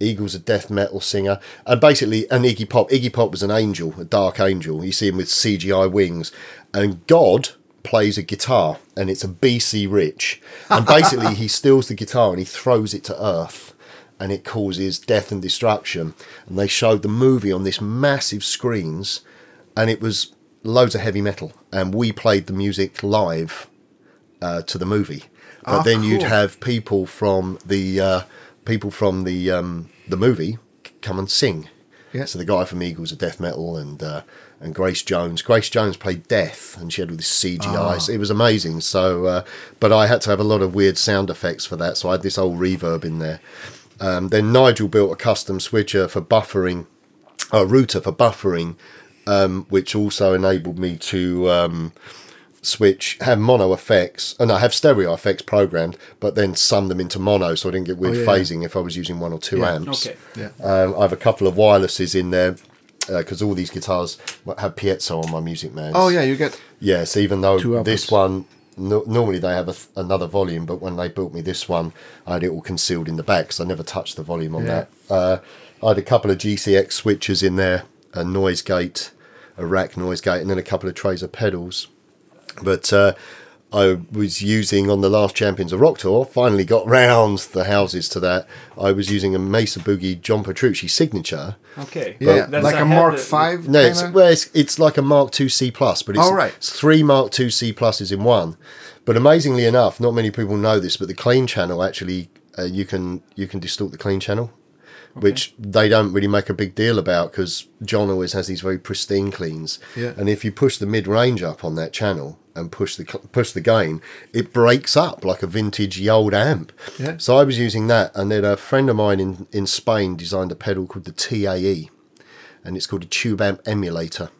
Eagles, a death metal singer, and basically an Iggy Pop. Iggy Pop was an angel, a dark angel. You see him with CGI wings, and God plays a guitar, and it's a BC Rich, and basically he steals the guitar and he throws it to Earth. And it causes death and destruction. And they showed the movie on this massive screens, and it was loads of heavy metal. And we played the music live uh, to the movie. But Ah, then you'd have people from the uh, people from the um, the movie come and sing. Yeah. So the guy from Eagles of Death Metal and uh, and Grace Jones. Grace Jones played Death, and she had all this CGI. Ah. So It was amazing. So, uh, but I had to have a lot of weird sound effects for that. So I had this old reverb in there. Um, then Nigel built a custom switcher for buffering, a router for buffering, um, which also enabled me to um, switch have mono effects and I have stereo effects programmed, but then sum them into mono, so I didn't get weird Oh, yeah. phasing if I was using one or two Yeah. amps. Okay. Yeah. Um, I have a couple of wirelesses in there because all these guitars have piezo on my Music Man. Oh yeah, you get Yes, even though this one no, normally they have a th- another volume, but when they built me this one, I had it all concealed in the back, so I never touched the volume on Yeah. that. Uh, I had a couple of GCX switches in there, a noise gate, a rack noise gate, and then a couple of trays of pedals. But uh, I was using on the last Champions of Rock tour. Finally got round the houses to that. I was using a Mesa Boogie John Petrucci signature. Okay. yeah, That's like a Mark the- Five. No, it's, well, it's, it's like a Mark II C plus, but it's, Oh, right. it's three Mark II C pluses in one. But amazingly enough, not many people know this, but the clean channel actually uh, you can you can distort the clean channel, which they don't really make a big deal about because John always has these very pristine cleans. Yeah. And if you push the mid range up on that channel and push the push the gain, it breaks up like a vintage old amp. Yeah. So I was using that, and then a friend of mine in in Spain designed a pedal called the TAE and it's called a tube amp emulator.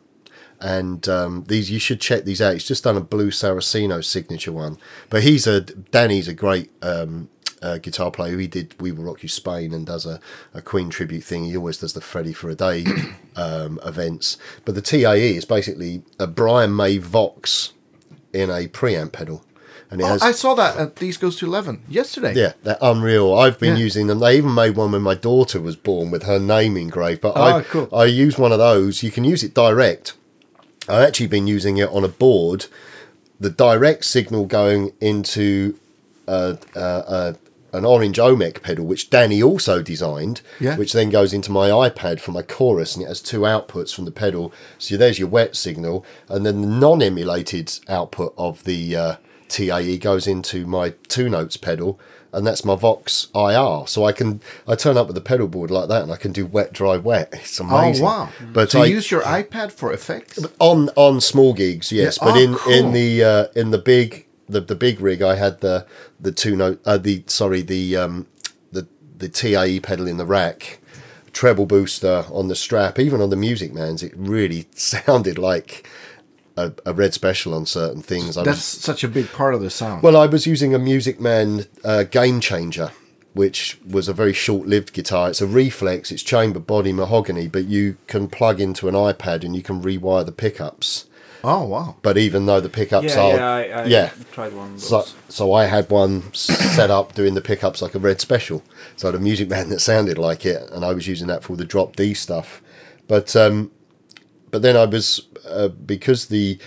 And um, these you should check these out. He's just done a Blues Saraceno signature one, but he's a Danny's a great um, uh, guitar player. He did We Will Rock You Spain and does a, a Queen tribute thing. He always does the Freddie for a Day um, events. But the TAE is basically a Brian May Vox in a preamp pedal, and it Oh, has I saw that at These Goes to Eleven yesterday. yeah, they're unreal. I've been Yeah. using them. They even made one when my daughter was born with her name engraved. But I, Oh, cool. I use one of those. You can use it direct. I've actually been using it on a board. The direct signal going into a, uh, uh, an orange Omec pedal, which Danny also designed, Yeah. which then goes into my iPad for my chorus, and it has two outputs from the pedal. So there's your wet signal, and then the non-emulated output of the uh, TAE goes into my two notes pedal, and that's my Vox IR. So I can I turn up with the pedal board like that, and I can do wet, dry, wet. It's amazing. Oh wow! But so I, you use your iPad for effects? on on small gigs, yes, Yeah, but oh, in cool. in the uh, in the big the, the big rig, I had the the two note uh, the sorry the um the the TAE pedal in the rack, treble booster on the strap, even on the Music Man's, it really sounded like a, a red special on certain things. I That's was, such a big part of the sound. well, I was using a Music Man uh, Game Changer. Which was a very short-lived guitar. It's a reflex. It's chamber body mahogany, but you can plug into an iPad and you can rewire the pickups oh wow! but even though the pickups Yeah, are yeah, I, I yeah. tried one so, so I had one set up doing the pickups like a red special. So I had a Music Man that sounded like it, and I was using that for the drop D stuff. But um, but then I was uh, because the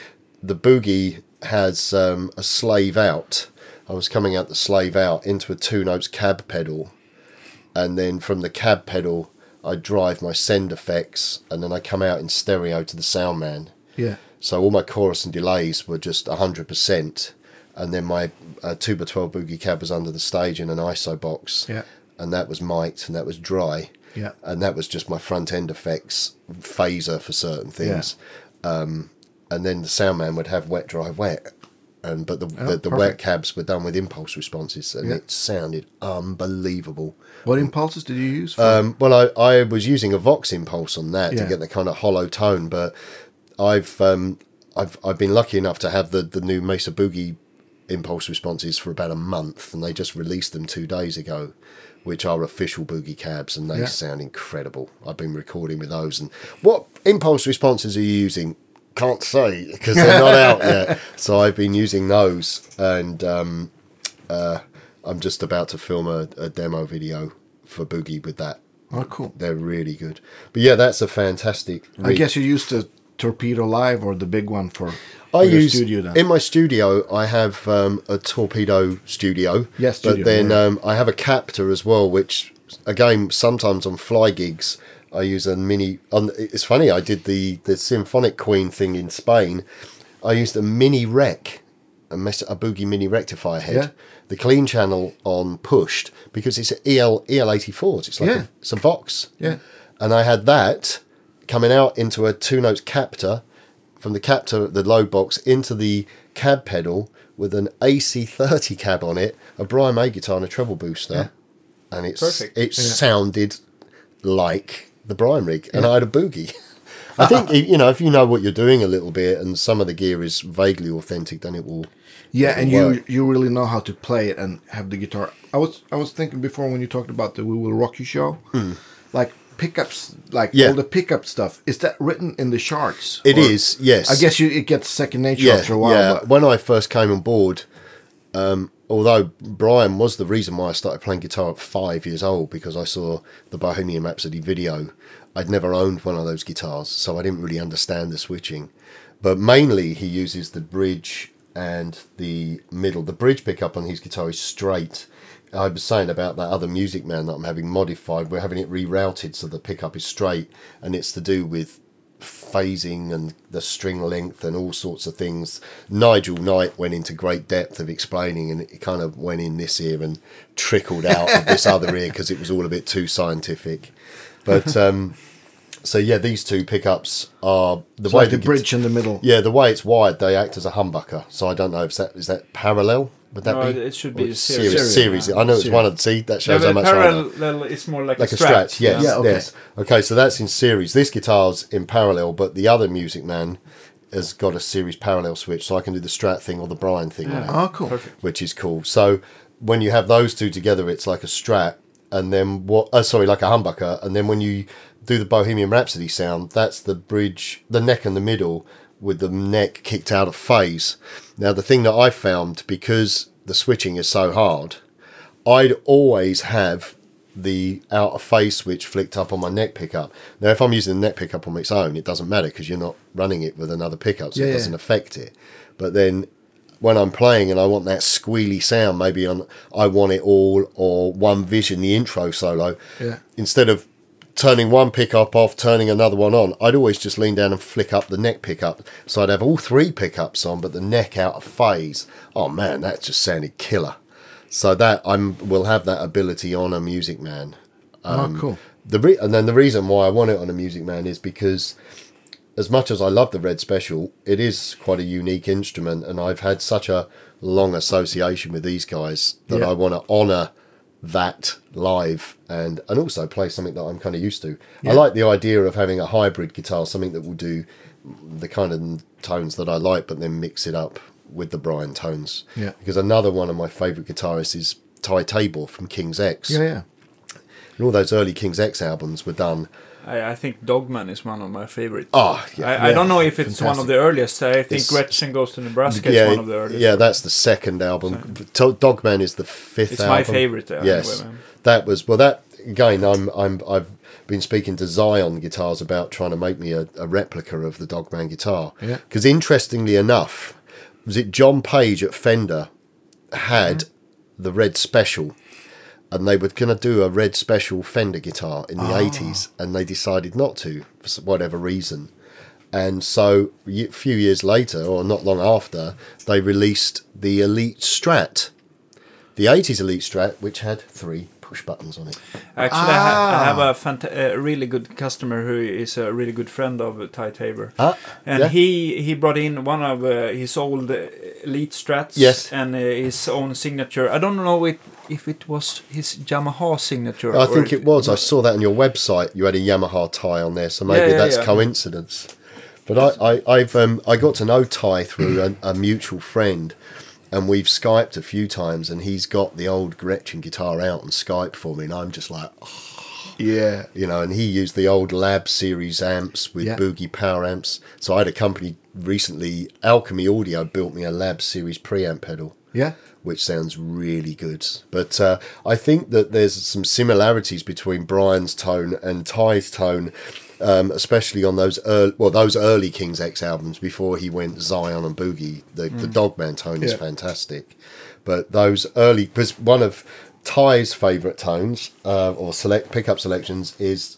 the boogie has um, a slave out. I was coming out the slave out into a two notes cab pedal, and then from the cab pedal I drive my send effects, and then I come out in stereo to the sound man. Yeah. So all my chorus and delays were just 100%. And then my uh, 2x12 Boogie Cab was under the stage in an ISO box. Yeah. And that was mic'd and that was dry. Yeah. And that was just my front end effects phaser for certain things. Um, and then the sound man would have wet, dry, wet. And but the the, the wet cabs were done with impulse responses, and Yeah. it sounded unbelievable. What impulses did you use? For Um, well, I, I was using a Vox impulse on that Yeah. to get the kind of hollow tone, but I've um, I've I've been lucky enough to have the the new Mesa Boogie impulse responses for about a month, and they just released them two days ago, which are official Boogie cabs, and they Yeah. sound incredible. I've been recording with those, and what impulse responses are you using? Can't say because they're not out yet. So I've been using those, and um, uh, I'm just about to film a, a demo video for Boogie with that. oh, cool. They're really good. But yeah, that's a fantastic. I guess you're used the Torpedo Live or the big one for, I use studio in my studio. I have um, a torpedo studio. Yes, studio, But then um, I have a captor as well, which again sometimes on fly gigs I use a mini. On it's funny. I did the the symphonic Queen thing in Spain. I used a mini rec a, mess, a Boogie Mini rectifier head. Yeah. The clean channel on pushed because it's an E EL EL84s. It's like Yeah. a, it's a Vox. Yeah. And I had that coming out into a two notes captor from the captor, the load box, into the cab pedal with an AC30 cab on it, a Brian May guitar and a treble booster. And it's Perfect. it sounded like the Brian rig, and I had a boogie. I think you know if you know what you're doing a little bit, and some of the gear is vaguely authentic, then it will. Yeah, it and will you work. you really know how to play it and have the guitar. I was I was thinking before when you talked about the We Will Rock You show, hmm. like pickups, like. Yeah. all the pickup stuff. Is that written in the charts? It Or- is, yes. I guess you it gets second nature yeah, after a while. yeah. but- When I first came on board, um, although Brian was the reason why I started playing guitar at five years old because I saw the Bohemian Rhapsody video. I'd never owned one of those guitars, so I didn't really understand the switching. But mainly, he uses the bridge and the middle. The bridge pickup on his guitar is straight. I was saying about that other Music Man that I'm having modified. We're having it rerouted so the pickup is straight, and it's to do with phasing and the string length and all sorts of things. Nigel Knight went into great depth of explaining, and it kind of went in this ear and trickled out of this other ear because it was all a bit too scientific. But um, so yeah, these two pickups are the It's way like the bridge in the middle. Yeah, the way it's wired, they act as a humbucker. So I don't know if that is that parallel. Would that No, be? it should Or be series. series. Series. Yeah. I know it's Series. one of see that Yeah, shows how but much I know parallel is more like, like a a strat. Yes, Yeah, okay. yes. Okay, so that's in series. This guitar's in parallel, but the other Music Man has got a series parallel switch, so I can do the strat thing or the Brian thing on it, Oh, cool. which is cool. So when you have those two together, it's like a strat, and then what? Uh, sorry, like a humbucker, and then when you do the Bohemian Rhapsody sound, that's the bridge, the neck and the middle with the neck kicked out of phase. Now the thing that I found because the switching is so hard, I'd always have the out of phase switch flicked up on my neck pickup. Now, if I'm using the neck pickup on its own, it doesn't matter because you're not running it with another pickup, so Yeah, it doesn't affect it. But then when I'm playing and I want that squealy sound, maybe on I want it all or one vision, the intro solo, Yeah. instead of turning one pickup off, turning another one on, I'd always just lean down and flick up the neck pickup. So I'd have all three pickups on, but the neck out of phase. Oh man, that just sounded killer. So that I'm will have that ability on a Music Man. oh, cool. The re- and then the reason why I want it on a Music Man is because as much as I love the Red Special, it is quite a unique instrument, and I've had such a long association with these guys that Yeah. I want to honour that live and and also play something that I'm kind of used to. I like the idea of having a hybrid guitar, something that will do the kind of tones that I like, but then mix it up with the Brian tones. Yeah. Because another one of my favourite guitarists is Ty Tabor from King's X. Yeah, yeah. And all those early King's X albums were done. I, I think Dogman is one of my favorites. Oh, yeah. I, I don't know if it's one of the earliest. I think It's- Gretchen Goes to Nebraska is yeah, one of the earliest. yeah, that's the second album. To- Dogman is the fifth. It's my favourite, uh, yes, anyway, that was well. That again, I'm I'm I've been speaking to Zion Guitars about trying to make me a, a replica of the Dogman guitar. Yeah. Because interestingly enough, was it John Page at Fender had Mm-hmm. the Red Special. And they were going to do a red special Fender guitar in the Ah. 80s, and they decided not to for whatever reason. And so, a few years later, or not long after, they released the Elite Strat, the 80s Elite Strat, which had three push buttons on it. Actually, I, ha- I have Ah. a fanta- a really good customer who is a really good friend of uh, Ty Tabor. Ah, And yeah. he he brought in one of uh, his old uh, Elite Strats Yes. and uh, his own signature. I don't know it, if it was his Yamaha signature. I think it was. I saw that on your website. You had a Yamaha Ty on there, so maybe Yeah, yeah, that's yeah. coincidence. But I, I, I've um, I got to know Ty through a, a mutual friend, and we've skyped a few times, and he's got the old Gretchen guitar out on Skype for me, and I'm just like, Yeah. you know, and he used the old Lab Series amps with Yeah. Boogie power amps. So I had a company recently, Alchemy Audio, built me a Lab Series preamp pedal Yeah. Which sounds really good. But uh, I think that there's some similarities between Brian's tone and Ty's tone, um, especially on those early, well, those early King's X albums before he went Zion and Boogie. The, the Dogman tone is Yeah. fantastic, but those early, because one of Ty's favourite tones uh, or select pickup selections is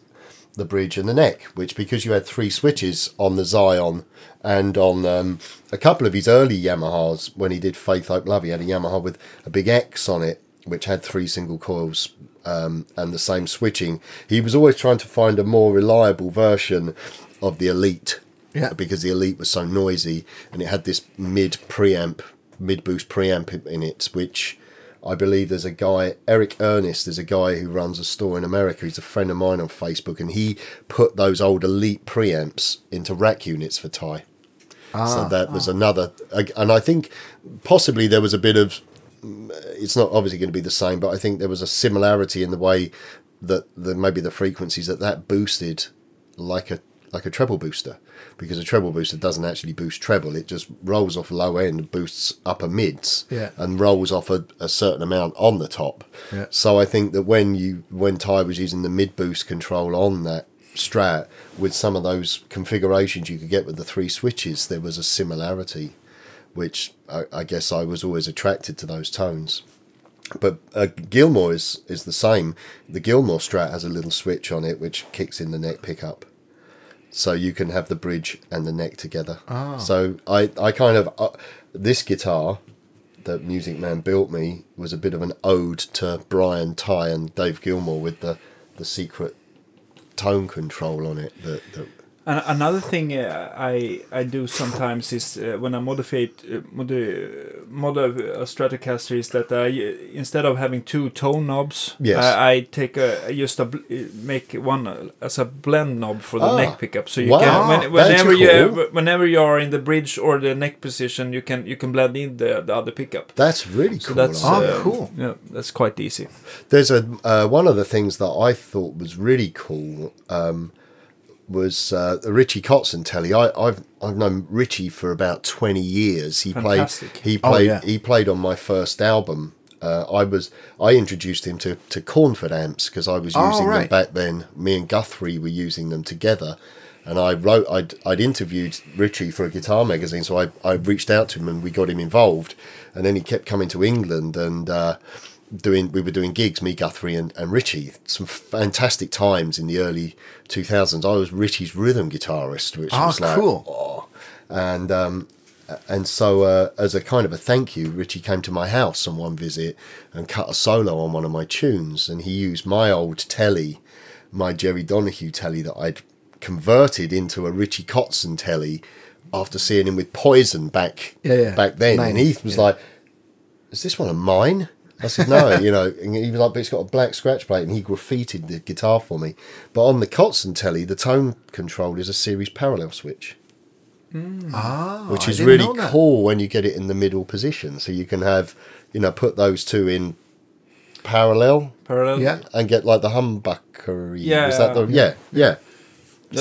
the bridge and the neck, which because you had three switches on the Zion and on um, a couple of his early Yamahas when he did Faith Hope Love, he had a Yamaha with a big X on it, which had three single coils um, and the same switching. He was always trying to find a more reliable version of the Elite. Yeah. Because the Elite was so noisy and it had this mid preamp, mid boost preamp in it, which I believe there's a guy, Eric Ernest, there's a guy who runs a store in America. He's a friend of mine on Facebook and he put those old Elite preamps into rack units for Ty. so ah, that was ah. another, and I think possibly there was a bit of mm, it's not obviously going to be the same, but I think there was a similarity in the way that the maybe the frequencies that that boosted like a like a treble booster because a treble booster doesn't actually boost treble it just rolls off low end boosts upper mids Yeah. and rolls off a, a certain amount on the top Yeah. so i think that when you when ty was using the mid boost control on that strat with some of those configurations you could get with the three switches there was a similarity which I, I guess I was always attracted to those tones. But uh, Gilmour is, is the same. The Gilmour Strat has a little switch on it which kicks in the neck pickup. So you can have the bridge and the neck together. So I, I kind of, uh, this guitar that Music Man built me was a bit of an ode to Brian Ty and Dave Gilmour with the, the secret tone control on it that, that another thing uh, I I do sometimes is uh, when I modify uh, modi modify a Stratocaster is that I uh, instead of having two tone knobs, Yes. I, I take a just a, bl- uh, make one uh, as a blend knob for the Ah. neck pickup. So you Wow, can when, whenever you whenever you are in the bridge or the neck position, you can you can blend in the, the other pickup. that's really So cool. that's Oh, uh, cool. Yeah, that's quite easy. There's a uh, one of the things that I thought was really cool um, was uh, Richie Kotzen telly. I, I've I've known Richie for about twenty years. He Fantastic. played he Oh, played yeah. he played on my first album. Uh, I was I introduced him to to Cornford amps because I was Oh, using them back then. Me and Guthrie were using them together. And I wrote, I'd, I'd interviewed Richie for a guitar magazine, so I, I reached out to him and we got him involved. And then he kept coming to England and uh, doing we were doing gigs me guthrie and, and richie some fantastic times in the early 2000s i was richie's rhythm guitarist which Ah, was like cool. oh. and um and so uh, as a kind of a thank you richie came to my house on one visit and cut a solo on one of my tunes and he used my old telly my jerry donahue telly that i'd converted into a richie kotzen telly after seeing him with poison back Yeah, yeah. back then and Nine, heath was yeah. like is this one of mine? I said, no, you know, and he was like, but it's got a black scratch plate, and he graffitied the guitar for me. But on the Kotzen telly, the tone control is a series parallel switch, Ah, which is really cool when you get it in the middle position. So you can have, you know, put those two in parallel Parallel. Yeah. and get like the humbucker. Yeah, is that the, yeah, yeah. Th-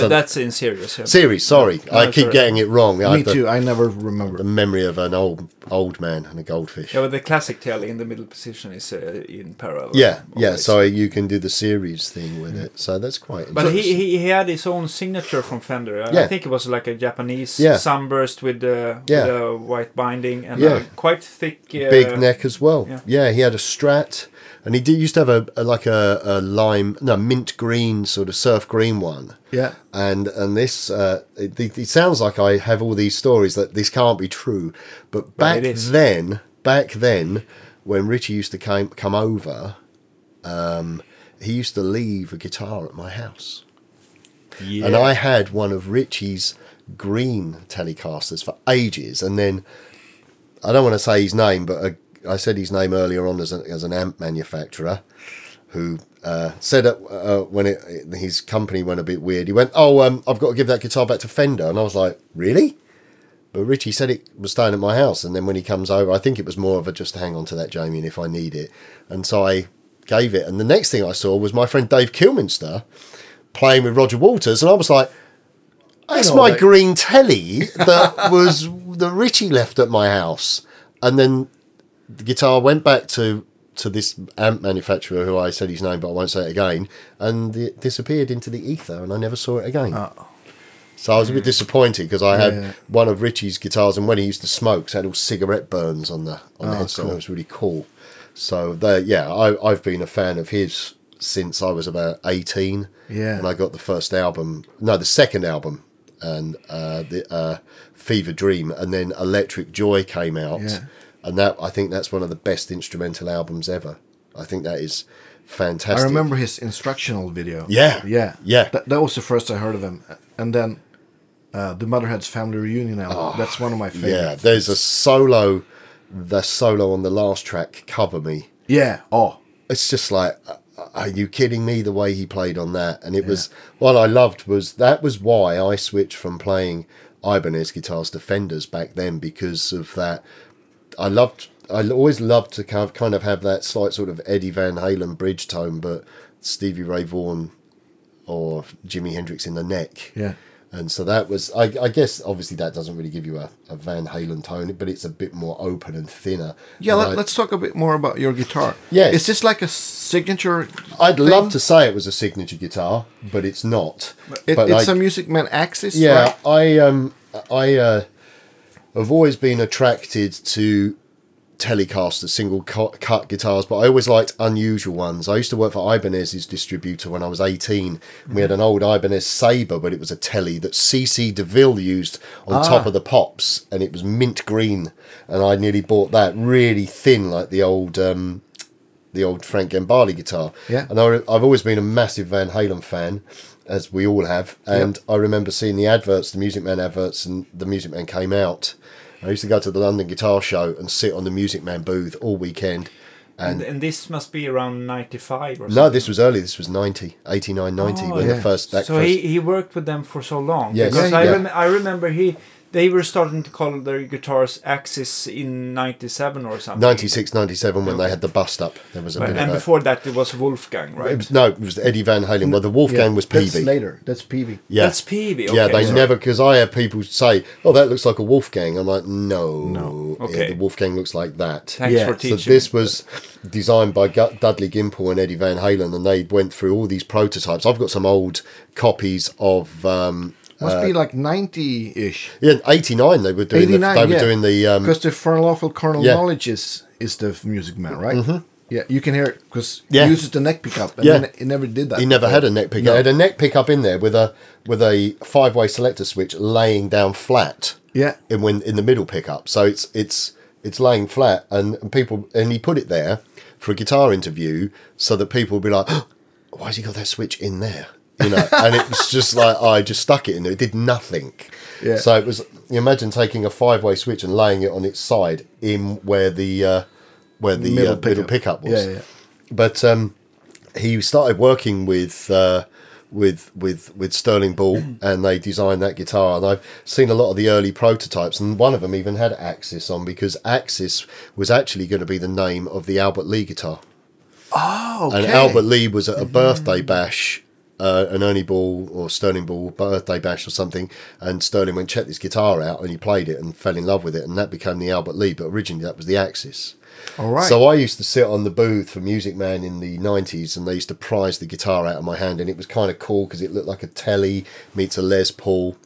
So- that's in serious. Yeah. Series, sorry, No, I keep alright. getting it wrong. I Me have the, too. I never remember. the memory of an old old man and a goldfish. Yeah, but the classic telly in the middle position is uh, in parallel. Yeah, yeah. always. So you can do the series thing with it. So that's quite. But he, he he had his own signature from Fender. I- I think it was like a Japanese Yeah. sunburst with the Yeah. with the white binding and Yeah. a quite thick. Uh, big neck as well. yeah. Yeah. he had a Strat, and he did used to have a, a like a, a lime, no mint green sort of surf green one. Yeah. And and this, uh, it, it sounds like I have all these stories that this can't be true, but back then, back then, when Richie used to came come over, um, he used to leave a guitar at my house. Yeah. And I had one of Richie's green Telecasters for ages. And then I don't want to say his name, but uh, I said his name earlier on as, a, as an amp manufacturer who uh, said that, uh, when it, his company went a bit weird, he went, Oh, um, I've got to give that guitar back to Fender. And I was like, Really? But Richie said it was staying at my house. And then when he comes over, I think it was more of a just hang on to that, Jamie, and if I need it. And so I gave it. And the next thing I saw was my friend Dave Kilminster playing with Roger Waters, and I was like, "That's my green telly that was that Richie left at my house." And then the guitar went back to to this amp manufacturer, who I said his name, but I won't say it again, and it disappeared into the ether, and I never saw it again. So I was a bit disappointed because I had Yeah. one of Richie's guitars, and when he used to smoke, it had all cigarette burns on the on the Oh, headset. cool. It was really cool. So there, yeah, I, I've been a fan of his since I was about 18. Yeah. And I got the first album, no, the second album, and uh, the uh, Fever Dream, and then Electric Joy came out. Yeah. And that I think that's one of the best instrumental albums ever. I think that is fantastic. I remember his instructional video. Yeah. yeah, Yeah. That, that was the first I heard of him, and then uh, the Mother Head's Family Reunion album. That's one of my favorites. Yeah, there's a solo, the solo on the last track, Cover Me. yeah. Oh, it's just like uh, are you kidding me the way he played on that and it was what i loved was that was why i switched from playing ibanez guitars to fenders back then because of that i loved i always loved to kind of, have that slight sort of eddie van halen bridge tone but stevie ray vaughan or jimi hendrix in the neck yeah. and so that was i, I guess obviously that doesn't really give you a, a van halen tone but it's a bit more open and thinner Yeah, And let, let's talk a bit more about your guitar. Yeah. Is this like a signature? I'd thing? love to say it was a signature guitar, but it's not. It, but it's I, a Music Man Axis. yeah, right? I um I uh, have always been attracted to Telecaster single cut, cut guitars, but I always liked unusual ones. I used to work for Ibanez's distributor when I was 18. We had an old Ibanez Sabre, but it was a telly that CC DeVille used on top of the pops, and it was mint green. And I nearly bought that really thin, like the old um, the old Frank Gambale guitar. Yeah. And I, I've always been a massive Van Halen fan, as we all have. And I remember seeing the adverts, the Music Man adverts, and the Music Man came out. I used to go to the London Guitar Show and sit on the Music Man booth all weekend. And, And and this must be around 95 or something. no, this was early. This was 90, 89, 90, Oh, when yeah. the first. That so first he, he worked with them for so long. Yes. Because Yeah, I, yeah. rem- I remember he they were starting to call their guitars Axis in 97 or something. 96, 97 when they had the bust up. There was a Right. bit And of a, before that it was Wolfgang, it right? was, no, it was Eddie Van Halen. Well, the Wolfgang Yeah, was That's Peavey. later. That's Peavey. Yeah. That's Peavey. Okay, yeah, they so- never because I have people say, "Oh, that looks like a Wolfgang." I'm like, "No, No. Yeah, the Wolfgang looks like that." Thanks Yeah, for so teaching. So this was designed by Gu- Dudley Gimpel and Eddie Van Halen, and they went through all these prototypes. I've got some old copies of. Um, Must uh, be like ninety ish. yeah, eighty nine. They were doing. The, 89, they were yeah. doing the. Um, Because the For Unlawful Carnal Yeah. Knowledge is is the Music Man, right? Yeah, you can hear it because Yeah. he uses the neck pickup, and Yeah. it never did that. he never before. had a neck pickup. No. It had a neck pickup in there with a with a five way selector switch laying down flat. Yeah, in when in the middle pickup. So it's it's it's laying flat, and, and people and he put it there for a guitar interview so that people would be like, "Why has he got that switch in there?" You know, and it was just like I just stuck it in there. It did nothing. Yeah. So it was. You imagine taking a five way switch and laying it on its side in where the uh, where the Middle uh, middle pickup. pickup was. Yeah, yeah. But um, he started working with uh, with with with Sterling Ball, and they designed that guitar. And I've seen a lot of the early prototypes, and one of them even had Axis on because Axis was actually going to be the name of the Albert Lee guitar. Oh, okay. And Albert Lee was at a birthday bash, uh, an Ernie Ball or Sterling Ball birthday bash or something, and Sterling went check this guitar out, and he played it and fell in love with it, and that became the Albert Lee. But originally that was the Axis. All right. So I used to sit on the booth for Music Man in the 90s and they used to prize the guitar out of my hand and it was kind of cool because it looked like a telly meets a Les Paul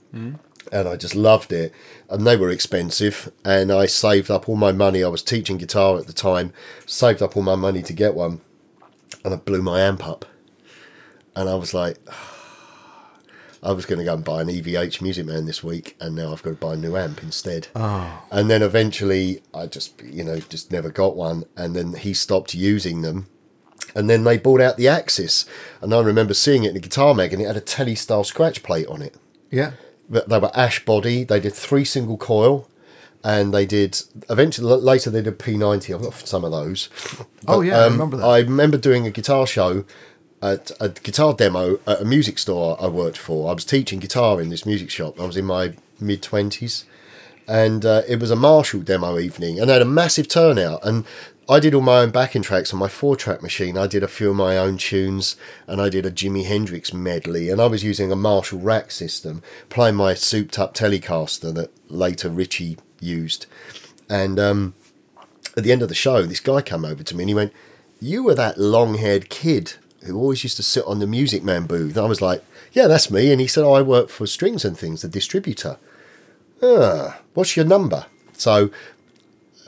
and I just loved it. And they were expensive and I saved up all my money. I was teaching guitar at the time, saved up all my money to get one and I blew my amp up. And I was like, I was going to go and buy an EVH Music Man this week, and now I've got to buy a new amp instead. Oh. And then eventually, I just, you know, just never got one. And then he stopped using them. And then they brought out the Axis. And I remember seeing it in a guitar mag, and it had a telly style scratch plate on it. yeah. But They were ash body. They did three single coil. And they did, eventually, later they did P90. I've got some of those. Oh, But, yeah, I um, remember that. I remember doing a guitar show at a guitar demo at a music store I worked for. I was teaching guitar in this music shop. I was in my mid 20s. And uh, it was a Marshall demo evening and they had a massive turnout. And I did all my own backing tracks on my four track machine. I did a few of my own tunes and I did a Jimi Hendrix medley. And I was using a Marshall rack system, playing my souped up Telecaster that later Richie used. And um, at the end of the show, this guy came over to me and he went, You were that long haired kid who always used to sit on the Music Man booth. I was like, Yeah, that's me. And he said, oh, I work for Strings and Things, the distributor. Ah, what's your number? So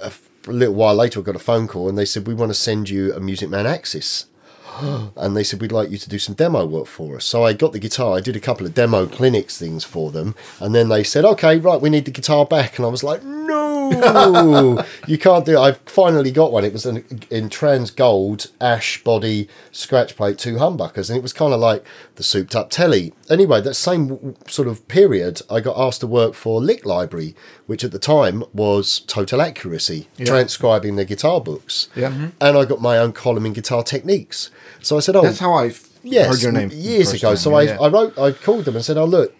a little while later, I got a phone call and they said, We want to send you a Music Man Axis. and they said we'd like you to do some demo work for us. So I got the guitar. I did a couple of demo clinics things for them, and then they said, "Okay, right, we need the guitar back." And I was like, "No, you can't do it." I finally got one. It was an, in trans gold ash body scratch plate two humbuckers, and it was kind of like the souped up telly. Anyway, that same sort of period, I got asked to work for Lick Library, which at the time was Total Accuracy, transcribing their guitar books. Yeah. Mhm. and I got my own column in guitar techniques. So I said, "Oh, That's how I yes, heard your name years ago." time, So yeah, I, yeah. I wrote, I called them and said, "Oh, look."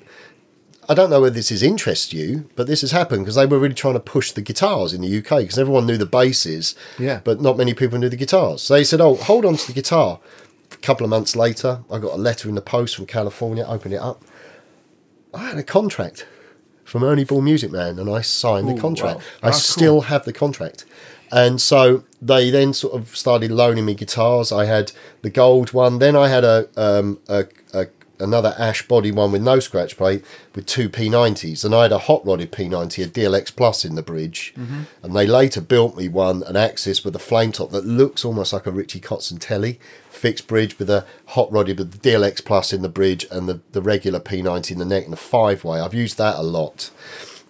I don't know whether this is interest you, but this has happened because they were really trying to push the guitars in the UK because everyone knew the basses, Yeah. but not many people knew the guitars. So they said, "Oh, hold on to the guitar." A couple of months later, I got a letter in the post from California. Opened it up. I had a contract from Ernie Ball Music Man, and I signed the contract. wow. I Ah, cool. still have the contract. And so they then sort of started loaning me guitars. I had the gold one. Then I had a, um, a, a another ash body one with no scratch plate with two P90s, and I had a hot rodded P90, a DLX Plus in the bridge. Mm-hmm. And they later built me one, an Axis with a flame top that looks almost like a Richie Kotzen telly, fixed bridge with a hot rodded with the DLX Plus in the bridge and the, the regular P90 in the neck and the five way. I've used that a lot.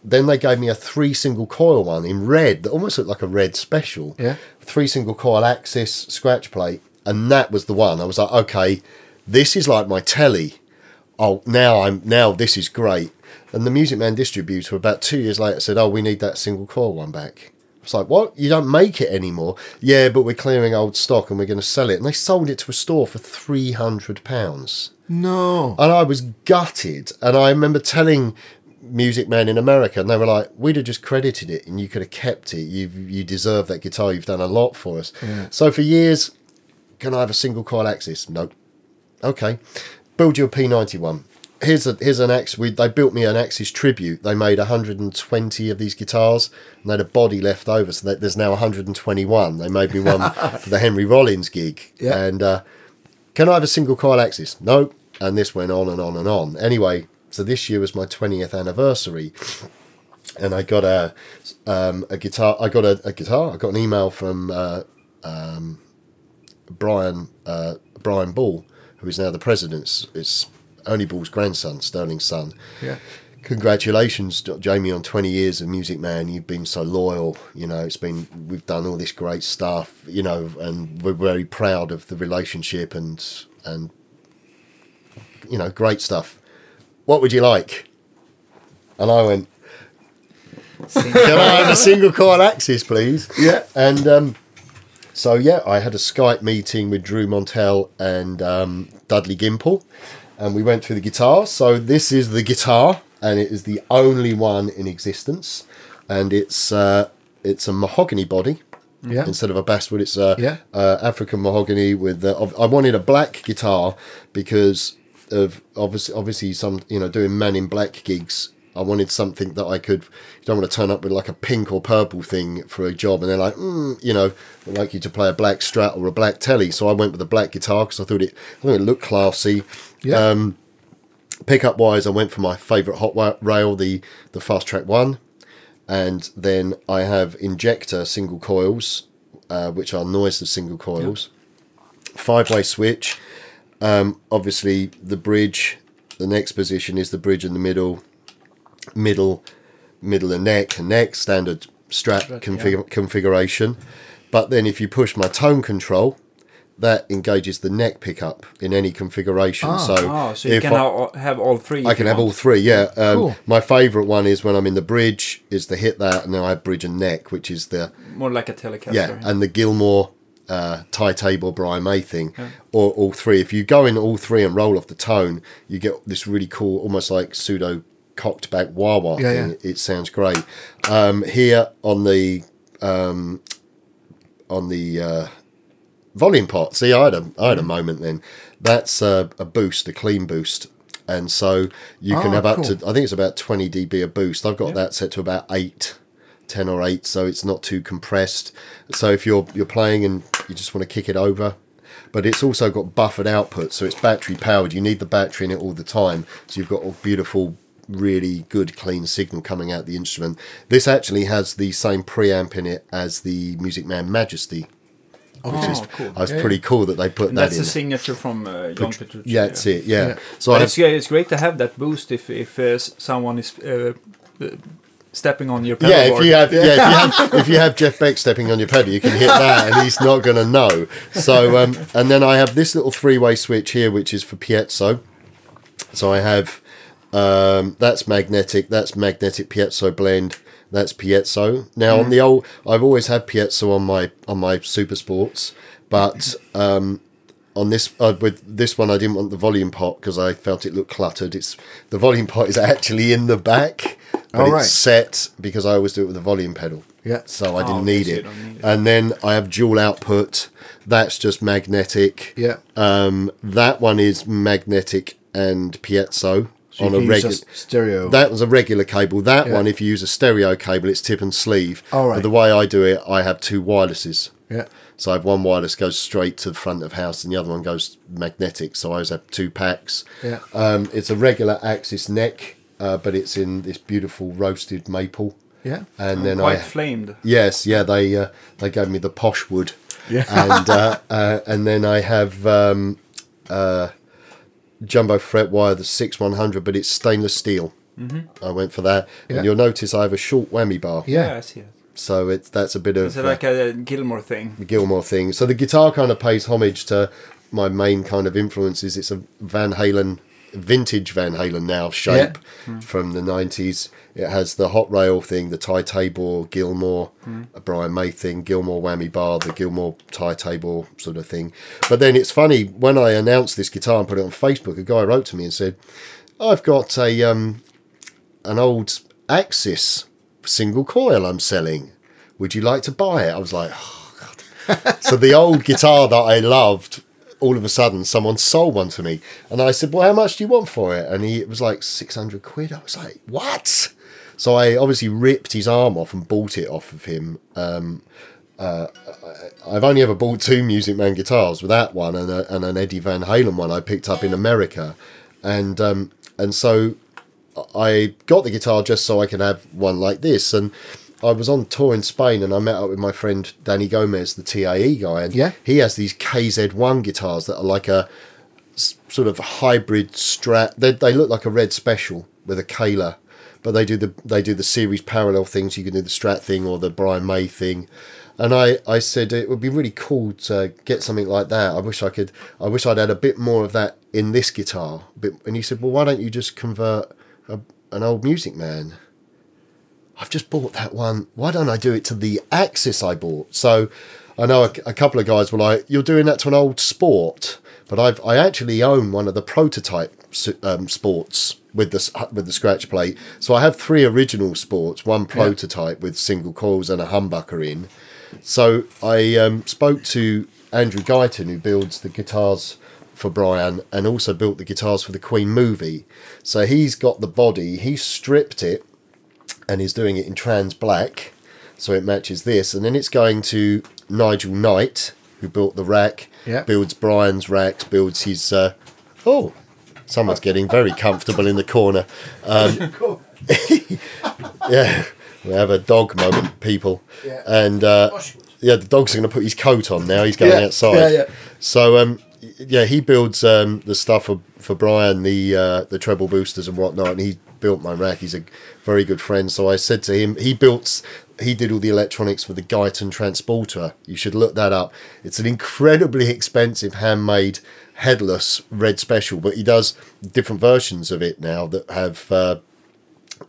Then they gave me a three single coil one in red that almost looked like a red special. Yeah. Three single coil Axis scratch plate, and that was the one. I was like, okay, this is like my telly. Oh, now I'm now this is great. And the Music Man distributor about two years later said, "Oh, we need that single coil one back." It's like, what? You don't make it anymore? Yeah, but we're clearing old stock and we're going to sell it. And they sold it to a store for three hundred pounds No. and I was gutted. And I remember telling Music Man in America, and they were like, "We'd have just credited it, and you could have kept it. You you deserve that guitar. You've done a lot for us." So for years, can I have a single coil Axis? Nope. Okay, build you a P91. Here's a here's an Axis. We, they built me an Axis tribute. They made 120 of these guitars, and they had a body left over, so that there's now 121. They made me one for the Henry Rollins gig, Yeah. and uh, can I have a single coil axis? No. And this went on and on and on. Anyway, so this year was my 20th anniversary. And I got a um, a guitar. I got a, a guitar. I got an email from uh, um, Brian uh, Brian Ball, who is now the president. It's, it's Ernie Ball's grandson, Sterling's son. Yeah. Congratulations, Jamie, on 20 years of Music Man. You've been so loyal. You know, it's been, we've done all this great stuff, you know, and we're very proud of the relationship and, and, you know, great stuff. What would you like? And I went, Can I have a single coil axis, please? Yeah. And um, so, yeah, I had a Skype meeting with Drew Montell and um, Dudley Gimpel, and we went through the guitar. So, this is the guitar, and it is the only one in existence, and it's uh, it's a mahogany body. Yeah. Instead of a basswood, it's a Yeah. uh, African mahogany with. Uh, I wanted a black guitar because of obviously, obviously some you know doing Man in Black gigs. I wanted something that I could. You don't want to turn up with like a pink or purple thing for a job, and they're like, mm, you know, I'd like you to play a black Strat or a black Telly. So I went with a black guitar because I thought it, I thought it looked classy. Yeah. Um, pickup wise, I went for my favourite hot rail, the the Fast Track One, and then I have injector single coils, uh, which are noiseless single coils, five way switch. Um, obviously, the bridge. The next position is the bridge in the middle, middle, middle and neck and neck standard strap config- configuration. But then if you push my tone control, that engages the neck pickup in any configuration. so Oh, so you if can I- have all three. I can have all three, yeah. Um, Cool. My favourite one is when I'm in the bridge, is to hit that, and then I have bridge and neck, which is the More like a Telecaster. yeah, and the Gilmour uh, Ty Tabor Brian May thing, or all three. If you go in all three and roll off the tone, you get this really cool, almost like pseudo cocked back wah wah Yeah, thing. yeah. It sounds great. Um, here on the um, on the uh, volume pot. See, I had a I Mm. had a moment then. That's a, a boost, a clean boost. And so you can Oh, have up cool. to, I think it's about 20 dB of boost. I've got that set to about 8, 10 or 8, so it's not too compressed. So if you're you're playing and you just want to kick it over, but it's also got buffered output, so it's battery powered. You need the battery in it all the time, so you've got a beautiful, really good, clean signal coming out the instrument. This actually has the same preamp in it as the Music Man Majesty. which is Oh, cool. I was Yeah, pretty cool that they put And that that's in. a signature from uh, John Petrucci. yeah, that's it. Yeah. Yeah. So it's, yeah, it's great to have that boost if if uh, someone is uh, uh, stepping on your pedal yeah, if you have yeah, if you have if you have Jeff Beck stepping on your pedal, you can hit that, and he's not going to know. So um, and then I have this little three way switch here, which is for piezo. So I have um, that's magnetic, that's magnetic piezo blend, that's piezo. Now on the old, I've always had piezo on my on my super sports, but um, on this uh, with this one I didn't want the volume pot because I felt it looked cluttered. It's the volume pot is actually in the back, but Oh, it's set because I always do it with a volume pedal. Yeah. So I Oh, didn't okay, need it. need it. And then I have dual output. That's just magnetic. Yeah. Um, that one is magnetic and piezo So on a regular. stereo. That was a regular cable. That Yeah. one, if you use a stereo cable, it's tip and sleeve. Oh, right. But the way I do it, I have two wirelesses. yeah. So I have one wireless goes straight to the front of house, and the other one goes magnetic. So I always have two packs. Yeah. Um, it's a regular axis neck, uh, but it's in this beautiful roasted maple. Yeah. And then quite I flamed. Yes, yeah, they uh, they gave me the posh wood. Yeah. and uh, uh, and then I have um, uh, jumbo fret wire, the six one hundred, but it's stainless steel. Mm-hmm. I went for that, Yeah. and you'll notice I have a short whammy bar. Yeah. I see it. So it's that's a bit of Is it uh, like a Gilmour thing? the Gilmour thing. So the guitar kind of pays homage to my main kind of influences. It's a Van Halen, vintage Van Halen now shape from the 90s. It has the hot rail thing, the Ty Tabor, Gilmour, a Brian May thing, Gilmour whammy bar, the Gilmour Ty Tabor sort of thing. But then it's funny, when I announced this guitar and put it on Facebook, a guy wrote to me and said, I've got a um, an old Axis single coil I'm selling. Would you like to buy it? I was like, oh, God. so the old guitar that I loved, all of a sudden someone sold one to me. And I said, well, how much do you want for it? And he it was like 600 quid. I was like, what? So I obviously ripped his arm off and bought it off of him. Um, uh, I've only ever bought two Music Man guitars, with that one and, a, and an Eddie Van Halen one I picked up in America, and um, and so I got the guitar just so I could have one like this. And I was on tour in Spain and I met up with my friend Danny Gomez, the TAE guy, and Yeah. he has these KZ1 guitars that are like a sort of hybrid strat. They, they look like a red special with a Kayla, but they do the they do the series parallel things. You can do the Strat thing or the Brian May thing. And I, I said it would be really cool to get something like that. I wish I could. I wish I'd had a bit more of that in this guitar. And he said, "Well, why don't you just convert a, an old Music Man?" I've just bought that one. Why don't I do it to the Axis I bought? So I know a, a couple of guys were like, "You're doing that to an old Sport," but I've I actually own one of the prototype um, Sports with the with the scratch plate. So I have three original Sports, one prototype with single coils and a humbucker in. So I um, spoke to Andrew Guyton, who builds the guitars for Brian and also built the guitars for the Queen movie. So he's got the body, he stripped it and is doing it in trans black, so it matches this. And then it's going to Nigel Knight, who built the rack, Yeah. builds Brian's racks, builds his. Uh, oh, someone's getting very comfortable in the corner. Um, yeah, we have a dog moment, people. Yeah. And uh, yeah, the dog's going to put his coat on now. He's going Yeah, outside. yeah, yeah. So um, yeah, he builds um, the stuff for, for Brian, the uh, the treble boosters and whatnot, and he built my rack. He's a very good friend. So I said to him, he built, he did all the electronics for the Guyton transporter. You should look that up. It's an incredibly expensive handmade headless red special, but he does different versions of it now that have. Uh,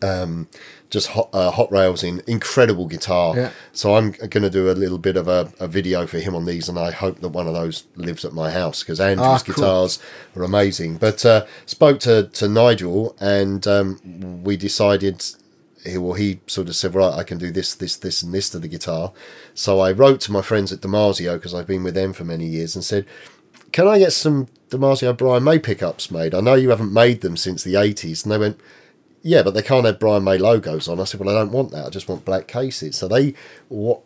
um, just hot, uh, hot rails in incredible guitar. Yeah. So I'm going to do a little bit of a, a video for him on these, and I hope that one of those lives at my house because Andrew's Ah, cool. guitars are amazing. But uh, spoke to to Nigel, and um, we decided. He, well, he sort of said, right, I can do this, this, this, and this to the guitar. So I wrote to my friends at DiMarzio because I've been with them for many years and said, can I get some DiMarzio Brian May pickups made? I know you haven't made them since the 80s. And they went, yeah, but they can't have Brian May logos on. I said, well, I don't want that. I just want black cases. So they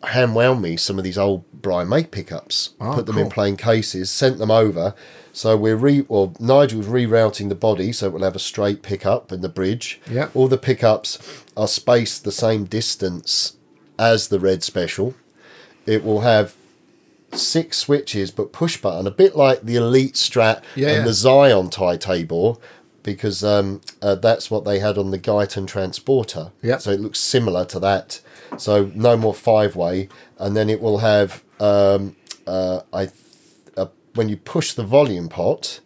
hand wound me some of these old Brian May pickups, Oh, put them in plain cases, sent them over. So we're re, well, Nigel's rerouting the body so it will have a straight pickup in the bridge. Yeah. All the pickups are spaced the same distance as the red special. It will have six switches, but push button, a bit like the Elite Strat Yeah, and yeah. the Zion Ty Tabor, because um, uh, that's what they had on the Guyton Transporter. Yeah. So it looks similar to that. So no more five way, and then it will have um, uh, I uh, when you push the volume pot,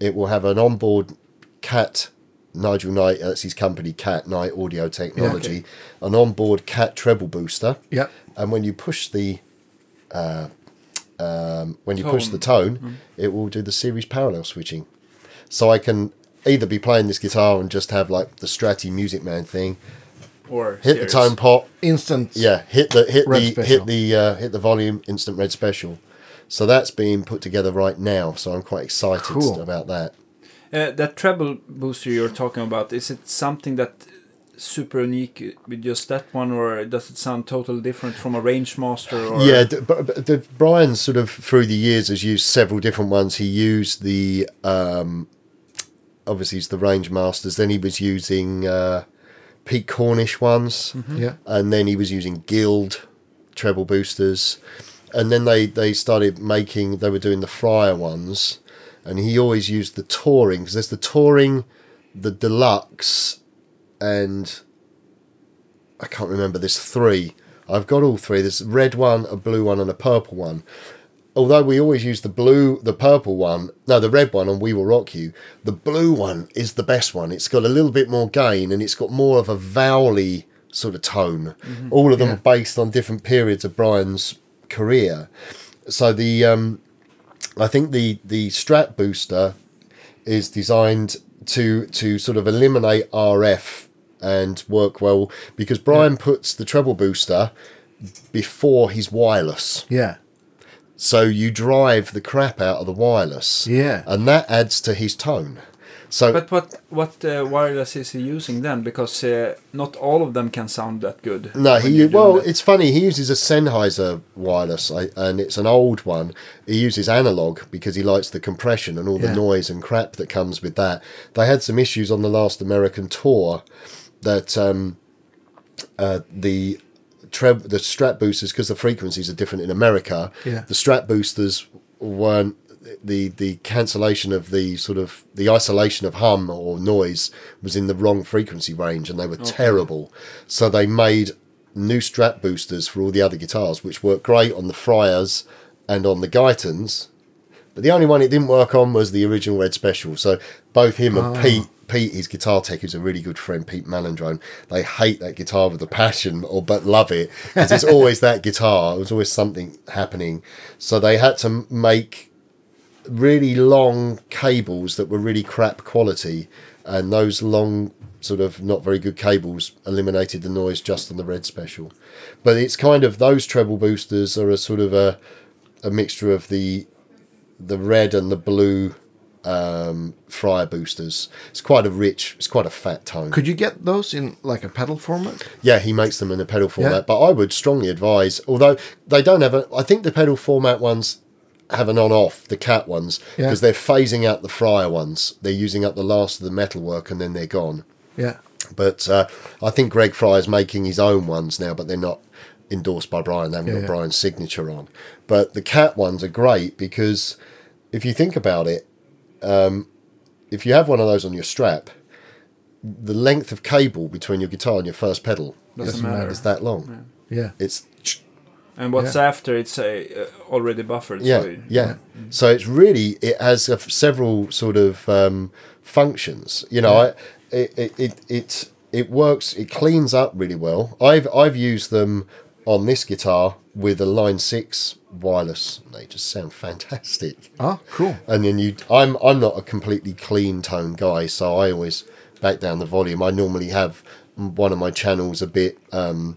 it will have an onboard cat. Nigel Knight, that's his company, Cat Knight Audio Technology, an onboard Cat treble booster Yeah. and when you push the uh, um, when you push Tone. the tone, it will do the series parallel switching. So I can either be playing this guitar and just have like the Stratty Music Man thing, Or hit series. the tone pot, Instant. yeah, hit the hit Red the special. hit the uh, hit the volume, instant red special. So that's being put together right now. So I'm quite excited Cool. about that. Uh, that treble booster you're talking about, is it something that super unique with just that one, or does it sound totally different from a Rangemaster? Or Yeah, d- but, but the, Brian sort of through the years has used several different ones. He used the um, obviously it's the Rangemasters. Then he was using uh, Pete Cornish ones, Yeah. and then he was using Guild treble boosters, and then they they started making. They were doing the Fryer ones, and he always used the touring because there's the touring, the deluxe, and I can't remember. There's three. I've got all three. There's a red one, a blue one, and a purple one. Although we always use the blue, the purple one, no, the red one on We Will Rock You. The blue one is the best one. It's got a little bit more gain and it's got more of a vowely sort of tone. All of them Yeah. are based on different periods of Brian's career. So the um, I think the the Strat booster is designed to to sort of eliminate RF and work well because Brian puts the treble booster before his wireless. Yeah. So you drive the crap out of the wireless. Yeah. And that adds to his tone. So But what what uh, wireless is he using then? Because uh, not all of them can sound that good. No, he well, that. it's funny. He uses a Sennheiser wireless, I, and it's an old one. He uses analog because he likes the compression and all Yeah. the noise and crap that comes with that. They had some issues on the last American tour that um, uh, the treb the strap boosters because the frequencies are different in America. Yeah. The strap boosters weren't the the cancellation of the sort of the isolation of hum or noise was in the wrong frequency range and they were terrible. So they made new strap boosters for all the other guitars, which worked great on the Fryers and on the Guytons. But the only one it didn't work on was the original Red Special. So both him and ah. Pete, Pete, his guitar tech, who's a really good friend, Pete Malandrone, they hate that guitar with a passion, or but love it because it's always that guitar. There's always something happening. So they had to make really long cables that were really crap quality, and those long sort of not very good cables eliminated the noise just on the Red Special. But it's kind of those treble boosters are a sort of a a mixture of the the red and the blue um fryer boosters it's quite a rich it's quite a fat tone Could you get those in like a pedal format? yeah he makes them in a pedal format Yeah. but i would strongly advise although they don't have a i think the pedal format ones have an on off the cat ones Yeah. because they're phasing out the fryer ones they're using up the last of the metal work and then they're gone Yeah. but uh, I think Greg Fryer's making his own ones now, but they're not endorsed by Brian. They haven't Yeah, got yeah. Brian's signature on. But the cat ones are great because if you think about it, um, if you have one of those on your strap, the length of cable between your guitar and your first pedal Doesn't Doesn't matter. matter. is that long. Yeah. It's And what's after it's uh, uh, already buffered. yeah, so yeah. So it's really it has a, several sort of um, functions. You know, I, it, it it it it works. It cleans up really well. I've I've used them on this guitar with a Line Six wireless. They just sound fantastic. Oh, cool. And then you, I'm I'm not a completely clean tone guy, so I always back down the volume. I normally have one of my channels a bit um,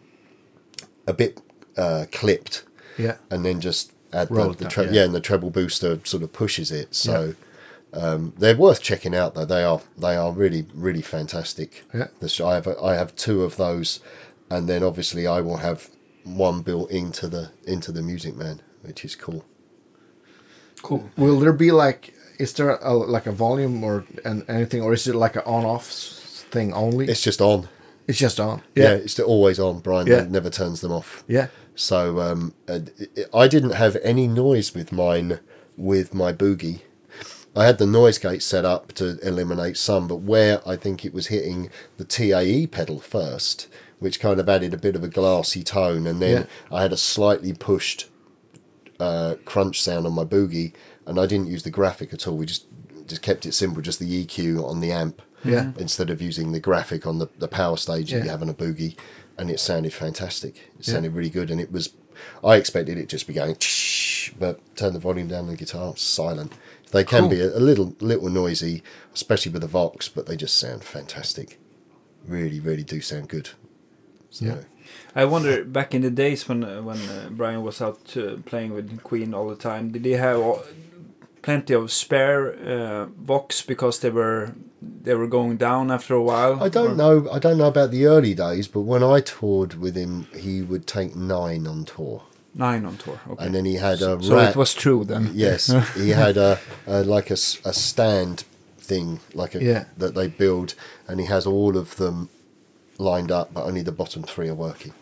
a bit uh, clipped Yeah. and then just add the, the tre- yeah. yeah. and the treble booster sort of pushes it. So um, they're worth checking out though. They are they are really really fantastic. Yeah. This, I have I have two of those, and then obviously I will have one built into the into the Music Man, which is cool. cool. Will there be like, is there a, like a volume or and anything, or is it like an on-off thing only? It's just on. It's just on. Yeah, Yeah. it's always on. Brian Yeah. never turns them off. Yeah. So um, uh, I didn't have any noise with mine with my boogie. I had the noise gate set up to eliminate some, but where I think it was hitting the TAE pedal first, which kind of added a bit of a glassy tone, and then Yeah. I had a slightly pushed uh, crunch sound on my boogie, and I didn't use the graphic at all. We just just kept it simple, just the EQ on the amp, Yeah. instead of using the graphic on the, the power stage that you Yeah. have on a boogie, and it sounded fantastic. It Yeah. sounded really good, and it was. I expected it just be going, but turn the volume down on the guitar, silent. They can Cool. be a, a little little noisy, especially with the Vox, but they just sound fantastic. Really, really do sound good. So, Yeah. I wonder back in the days when uh, when uh, Brian was out uh, playing with Queen all the time, did he have all, plenty of spare uh, Vox because they were they were going down after a while? I don't Or- know. I don't know about the early days, but when I toured with him, he would take nine on tour, Nine on tour. Okay. and then he had a so rat. it was true then. Yes, he had a, a like a, a stand thing, like a Yeah. that they build, and he has all of them lined up, but only the bottom three are working.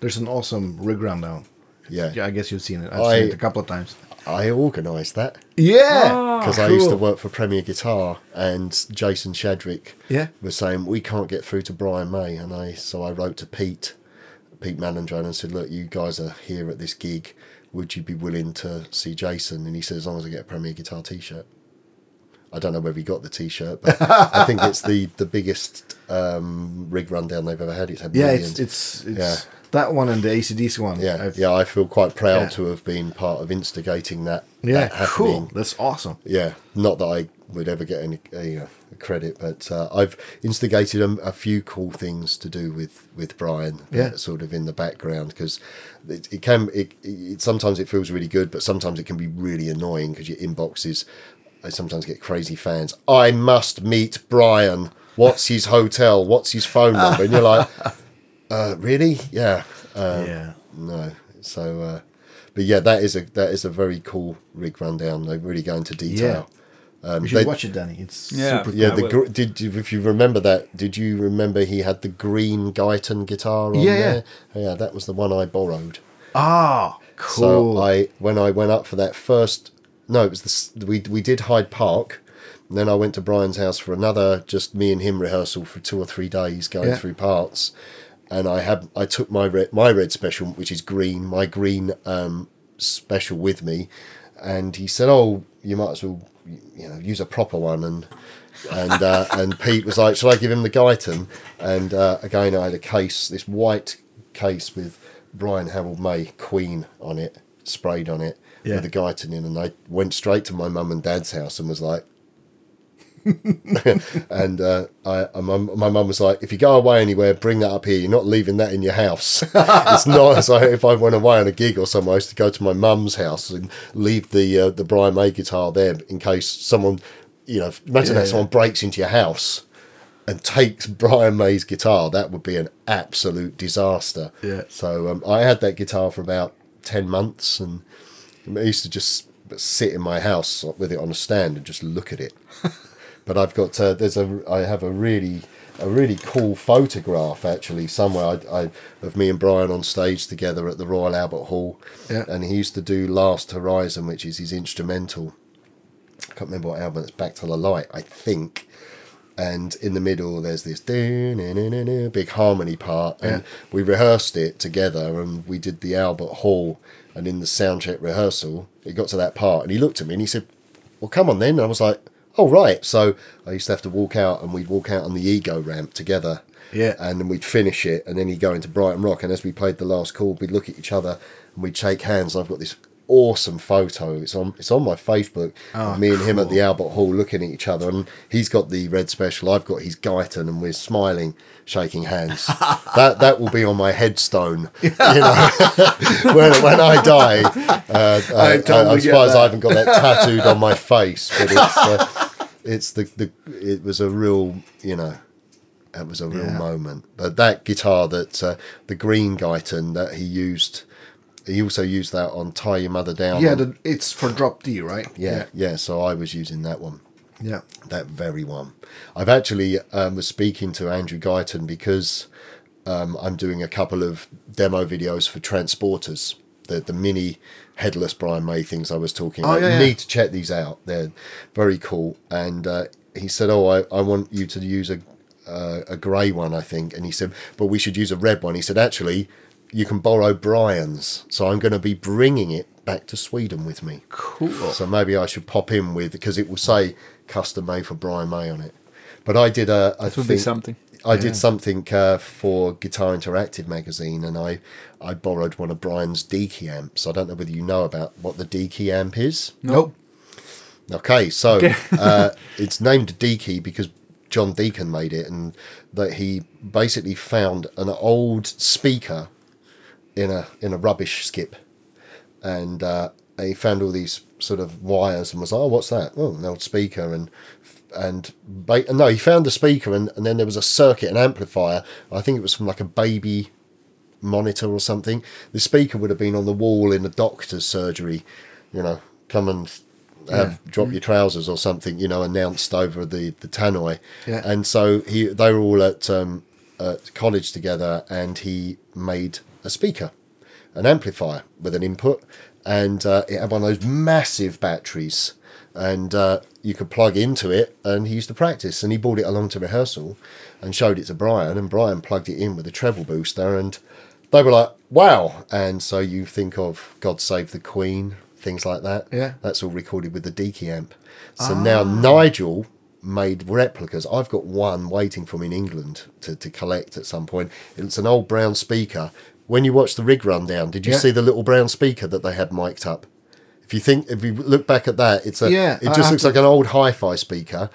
There's an awesome rig rundown. Yeah, Yeah, I guess you've seen it. I've I- seen it a couple of times. I organised that Yeah. Ah, because I used to work for Premier Guitar, and Jason Shadrick Yeah. was saying we can't get through to Brian May, and I so I wrote to Pete, Pete Malandrone, and said, look, you guys are here at this gig. Would you be willing to see Jason? And he said, as long as I get a Premier Guitar T-shirt. I don't know whether he got the T-shirt, but I think it's the the biggest um, rig rundown they've ever had. It's had Yeah, millions. it's it's it's Yeah. that one and the ACDC one. yeah, I've- yeah. I feel quite proud Yeah. to have been part of instigating that. Yeah, that happening. cool. That's awesome. Yeah, not that I would ever get any uh, credit, but uh, I've instigated a, a few cool things to do with with Brian. Yeah. are sort of in the background because it, it can it, it sometimes it feels really good, but sometimes it can be really annoying because your inbox is. I sometimes get crazy fans. I must meet Brian. What's his hotel? What's his phone number? And you're like, uh, really? Yeah. Uh, yeah. no. So, uh, but yeah, that is a that is a very cool rig rundown. They really go into detail. Um, You should they- watch it, Danny. It's Yeah. super yeah, the gr- did you, if you remember that? Did you remember he had the green Guyton guitar on Yeah, there? Yeah, that was the one I borrowed. Ah, cool. So I when I went up for that first, no, it was this. We we did Hyde Park. And then I went to Brian's house for another just me and him rehearsal for two or three days going Yeah. through parts. And I had I took my red my red special which is green my green um, special with me, and he said, "Oh, you might as well you know use a proper one." And and uh, and Pete was like, "Shall I give him the Guyton?" And uh, again, I had a case, this white case with Brian Harold May Queen on it, sprayed on it Yeah. with the Guyton in, and I went straight to my mum and dad's house and was like. and uh, I, I- my my mum was like, "If you go away anywhere, bring that up here. You're not leaving that in your house. it's not as if I went away on a gig or somewhere. I used to go to my mum's house and leave the uh, the Brian May guitar there in case someone, you know, imagine Yeah, that yeah. someone breaks into your house and takes Brian May's guitar. That would be an absolute disaster. Yeah. So um, I had that guitar for about ten months, and I used to just sit in my house with it on a stand and just look at it. but I've got uh, there's a I have a really a really cool photograph actually somewhere I, I of me and Brian on stage together at the Royal Albert Hall, Yeah. and he used to do Last Horizon, which is his instrumental. I can't remember what album it's Back to the Light, I think. And in the middle, there's this big harmony part, and Yeah. we rehearsed it together, and we did the Albert Hall. And in the soundcheck rehearsal, it got to that part, and he looked at me and he said, "Well, come on then." And I was like, "Oh right." So I used to have to walk out, and we'd walk out on the ego ramp together. Yeah. And then we'd finish it, and then he'd go into Brighton Rock, and as we played the last chord, we'd look at each other and we'd shake hands. And I've got this awesome photo. It's on it's on my Facebook. Oh, me and him at the Albert Hall looking at each other, and he's got the red special. I've got his Guyton, and we're smiling, shaking hands. that that will be on my headstone. You know, when when I die. Uh, I I, totally get far that. I haven't got that tattooed on my face, but it's uh, it's the the it was a real you know. It was a real Yeah. moment. But that guitar that uh, the green Guyton that he used, he also used that on "Tie Your Mother Down." yeah, the, it's for drop D, right? yeah, yeah. So I was using that one. Yeah. that very one. I've actually um, was speaking to Andrew Guyton because um, I'm doing a couple of demo videos for Transporters, the the mini headless Brian May things I was talking Oh, about. yeah, you yeah. need to check these out. They're very cool. And uh, he said, "Oh, I, I want you to use a uh, a grey one, I think." And he said, "But we should use a red one." He said, "Actually." You can borrow Brian's, so I'm going to be bringing it back to Sweden with me. Cool. So maybe I should pop in with because it will say custom made for Brian May on it. But I did a, I It would be something. I did something uh, for Guitar Interactive magazine, and I I borrowed one of Brian's Deacy amps. I don't know whether you know about what the Deacy amp is. Nope. Okay, so Okay. uh, it's named Deacy because John Deacon made it, and that he basically found an old speaker in a in a rubbish skip, and uh, he found all these sort of wires and was like, "Oh, what's that? Oh, an old speaker." And and ba- no, he found the speaker, and, and then there was a circuit, an amplifier. I think it was from like a baby monitor or something. The speaker would have been on the wall in a doctor's surgery, you know, come and have drop your trousers or something, you know, announced over the the tannoy. Yeah. And so he they were all at um, at college together, and he made a speaker, an amplifier with an input, and uh, it had one of those massive batteries. And uh, you could plug into it, and he used to practice. And he brought it along to rehearsal, and showed it to Brian. And Brian plugged it in with a treble booster, and they were like, "Wow!" And so you think of "God Save the Queen," things like that. Yeah. that's all recorded with the Deacy amp. So now Nigel made replicas. I've got one waiting for me in England to, to collect at some point. It's an old brown speaker. When you watch the rig rundown, did you Yeah. see the little brown speaker that they had mic'd up? If you think, if you look back at that, it's a. Yeah, it just looks to- like an old hi-fi speaker.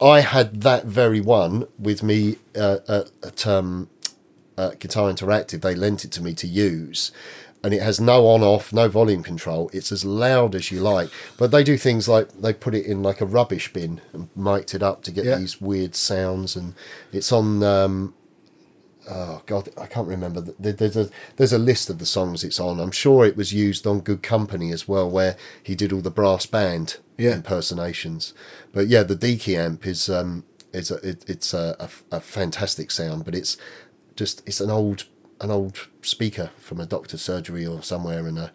I had that very one with me uh, at, at um, uh, Guitar Interactive. They lent it to me to use, and it has no on-off, no volume control. It's as loud as you like. But they do things like they put it in like a rubbish bin and mic'd it up to get Yeah. these weird sounds, and it's on. Um, oh God, I can't remember. There's a there's a list of the songs it's on. I'm sure it was used on Good Company as well, where he did all the brass band Yeah. impersonations. But yeah, the Deacy amp is um is a, it, it's a, a, a fantastic sound, but it's just it's an old an old speaker from a doctor's surgery or somewhere, and a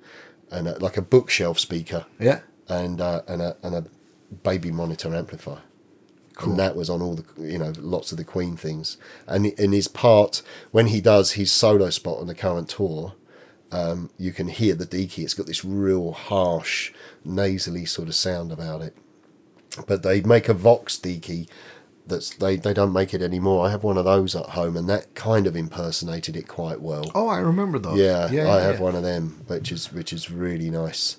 and a, like a bookshelf speaker, Yeah. and uh, and a and a baby monitor amplifier. And that was on all the you know lots of the Queen things, and in his part when he does his solo spot on the current tour, um, you can hear the Deacy. It's got this real harsh, nasally sort of sound about it. But they make a Vox Deacy that's they they don't make it anymore. I have one of those at home, and that kind of impersonated it quite well. Oh, I remember those. Yeah, yeah I yeah, have yeah. one of them, which is which is really nice.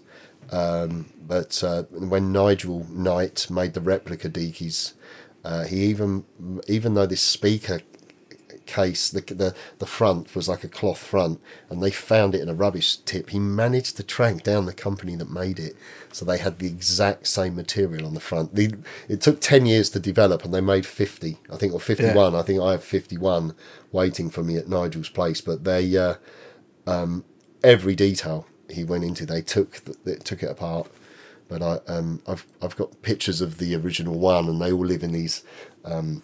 Um, but uh, when Nigel Knight made the replica Deakies, uh, he even even though this speaker case the, the the front was like a cloth front and they found it in a rubbish tip he managed to track down the company that made it. So they had the exact same material on the front. The, it took 10 years to develop and they made 50 i think or 51 i think i have 51 waiting for me at nigel's place but they uh, every detail he went into. They took they took it apart, but I um I've I've got pictures of the original one, and they all live in these um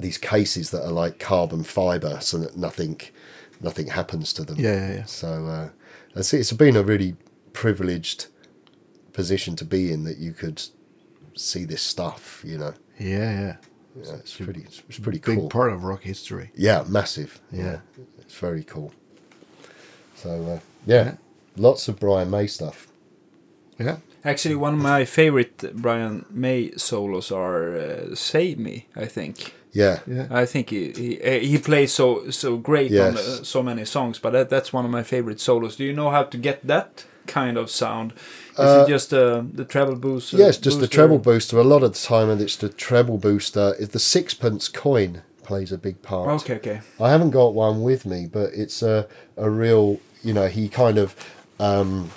these cases that are like carbon fiber, so that nothing nothing happens to them. Yeah, yeah, yeah. So uh, it's it's been a really privileged position to be in that you could see this stuff. You know, Yeah, yeah. yeah, it's pretty it's, it's pretty Big cool. part of rock history. Yeah, massive. Yeah. it's very cool. So uh, yeah, lots of Brian May stuff. Yeah. Actually, one of my favorite Brian May solos are uh, "Save Me." I think. Yeah, Yeah. I think he he, uh, he plays so so great on uh, so many songs, but that, that's one of my favorite solos. Do you know how to get that kind of sound? Is it just uh, the treble boost? uh, yes, just the treble booster. A lot of the time, and it's the treble booster. Is the sixpence coin plays a big part. Okay, okay. I haven't got one with me, but it's a a real. You know, he kind of. Um,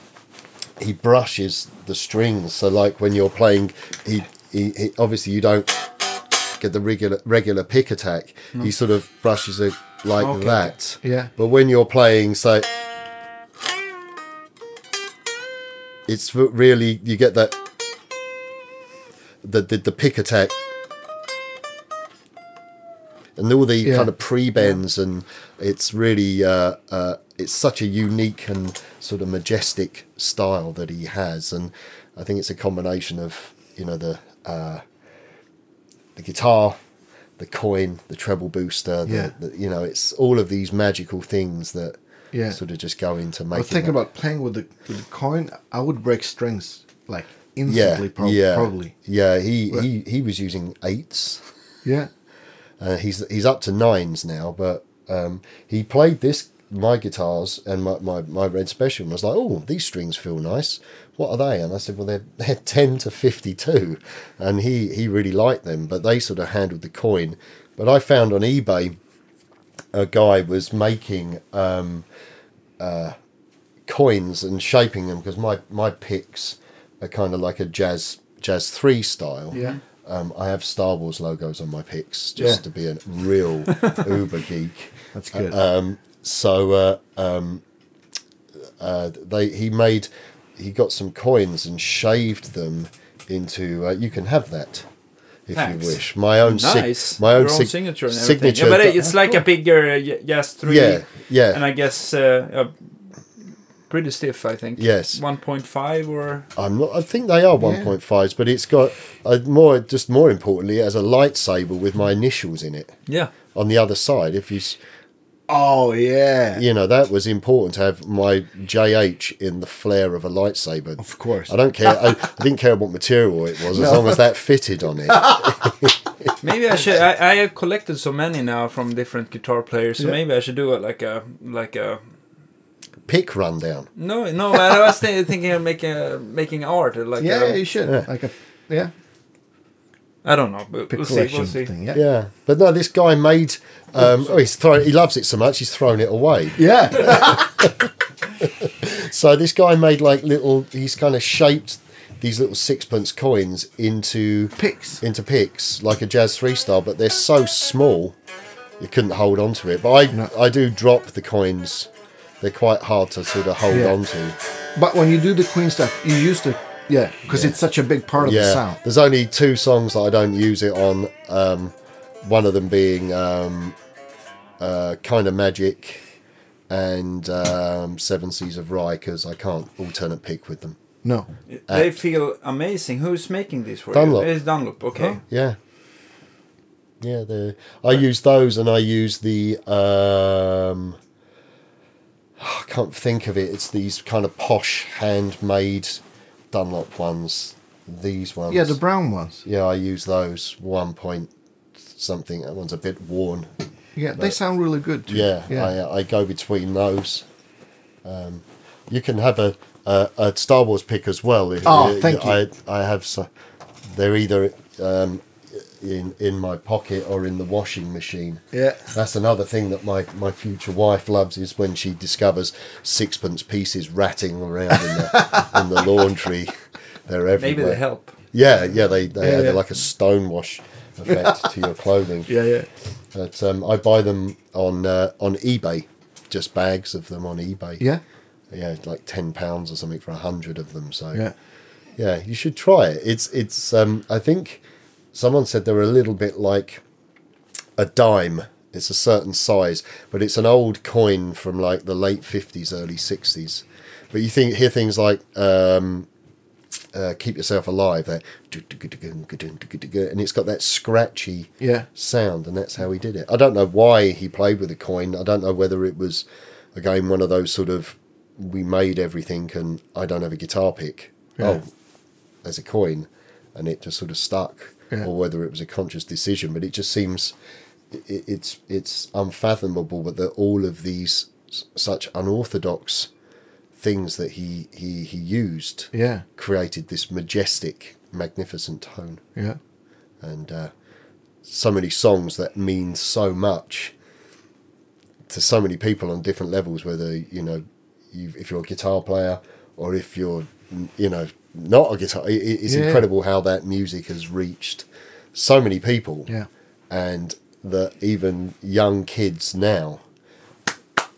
he brushes the strings, so like when you're playing, he, he, he obviously you don't get the regular regular pick attack. He sort of brushes it like Okay. that. Yeah. But when you're playing, say, it's really you get that the the, the pick attack and all the Yeah. kind of pre bends and it's really uh, uh, it's such a unique and sort of majestic style that he has and I think it's a combination of you know the uh, the guitar the coin the treble booster the, Yeah. the, you know it's all of these magical things that Yeah. sort of just go into I making was thinking about playing with the with the coin. I would break strings like yeah instantly. prob- yeah Probably. yeah he, he he was using eights Yeah. Uh, he's he's up to nines now, but um, he played this my guitars and my, my, my red special and I was like, oh, these strings feel nice. What are they? And I said, well, they're they're ten to fifty two, and he he really liked them, but they sort of handled the coin. But I found on eBay a guy was making um, uh, coins and shaping them because my my picks are kind of like a jazz jazz three style. Yeah. Um, I have Star Wars logos on my picks just Yeah. to be a real uber geek. That's good. Um, so uh, um, uh, they he made he got some coins and shaved them into. Uh, you can have that if Thanks. you wish. My own sig- Nice. my own, Your own signature and signature. Yeah, but it's like a bigger uh, y- Jazz 3. yeah, yeah. And I guess uh, uh, pretty stiff, I think. Yes. 1.5 or. I'm not. I think they are 1.5s, but it's got a more. Just more importantly, it has a lightsaber with my initials in it Yeah. on the other side. If you, s- oh yeah. you know, that was important to have my JH in the flare of a lightsaber. Of course. I don't care. I, I didn't care what material it was, as long as that fitted on it. Maybe I should. I, I have collected so many now from different guitar players, so Yeah. maybe I should do it like a. like a. Pick rundown. No, no, I was thi- thinking of making a, making art. Like yeah, a, you should. Yeah. Like a yeah. I don't know, but Pick we'll see. We'll see. thing. Yeah. Yeah, but no, this guy made. Um, oh, he's thrown. He loves it so much, he's thrown it away. Yeah. So this guy made like little. He's kind of shaped these little sixpence coins into Picks. into picks like a jazz three style, but they're so small you couldn't hold on to it. But I No. I do drop the coins. They're quite hard to sort of hold Yeah. on to. But when you do the Queen stuff, you use the yeah because it's such a big part of the sound. there's only two songs that I don't use it on. Um, one of them being um, uh, kind of magic and um, Seven Seas of Rhye because I can't alternate pick with them. No. They feel amazing. Who's making these for Dunlop. you? It's Dunlop. Okay. Yeah. Yeah, the I use those and I use the um I can't think of it. It's these kind of posh handmade Dunlop ones. These ones. Yeah, the brown ones. Yeah, I use those one point something. That one's a bit worn. Yeah, they sound really good too. Yeah, yeah. I, I go between those. Um, you can have a, a, a Star Wars pick as well. If- Oh, thank you. I, I have so they're either um, in in my pocket or in the washing machine. yeah. That's another thing that my, my future wife loves is when she discovers sixpence pieces ratting around in the in the laundry. They're everywhere. Maybe they help. Yeah, yeah, they they Yeah, add yeah. like a stonewash effect to your clothing. Yeah, yeah. But um, I buy them on uh, on eBay, just bags of them on eBay. Yeah. yeah, like ten pounds or something for a hundred of them. So Yeah. yeah, you should try it. It's it's. Um, I think someone said they're a little bit like a dime. It's a certain size, but it's an old coin from like the late fifties, early sixties. But you think hear things like um, uh, "Keep Yourself Alive," that and it's got that scratchy Yeah. sound, and that's how he did it. I don't know why he played with a coin. I don't know whether it was again one of those sort of we made everything, and I don't have a guitar pick. Yeah. Oh, there's a coin, and it just sort of stuck, Yeah. or whether it was a conscious decision. But it just seems it, it's it's unfathomable But that all of these such unorthodox things that he he he used Yeah. created this majestic, magnificent tone Yeah. and uh, so many songs that mean so much to so many people on different levels. Whether you know, you, if you're a guitar player or if you're, you know, not a guitar. It, it's Yeah. incredible how that music has reached so many people, Yeah. and that even young kids now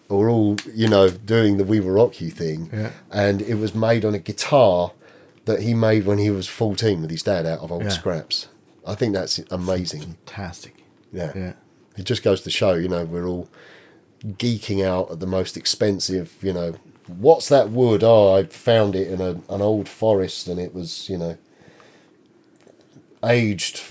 are all you know doing the We Will Rock You thing, Yeah. and it was made on a guitar that he made when he was 14 with his dad out of old Yeah. scraps. I think that's amazing. Fantastic. Yeah. Yeah. It just goes to show, you know, we're all geeking out at the most expensive, you know, what's that wood? Oh, I found it in a, an old forest and it was, you know, aged,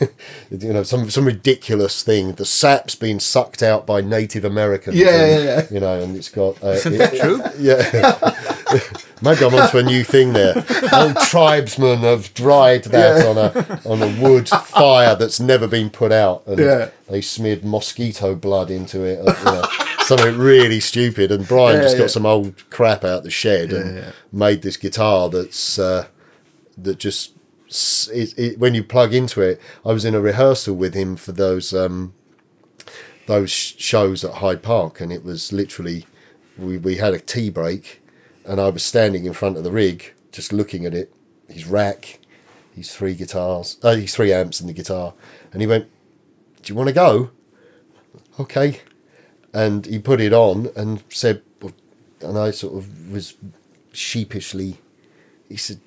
you know, some some ridiculous thing. The sap's been sucked out by Native Americans. Yeah, and, yeah, yeah. You know, and it's got. Uh, Isn't it- that true? Yeah. Maybe I'm onto a new thing there. Old tribesmen have dried that on a on a wood fire that's never been put out, and Yeah. they smeared mosquito blood into it. You know, something really stupid. And Brian Yeah, just got yeah. some old crap out the shed and yeah. made this guitar that's uh, that just it, it, when you plug into it. I was in a rehearsal with him for those um, those shows at Hyde Park, and it was literally we we had a tea break, and I was standing in front of the rig, just looking at it, his rack, his three guitars, uh, his three amps and the guitar, and he went, "Do you want to go?" Okay, and he put it on and said, and I sort of was sheepishly, he said,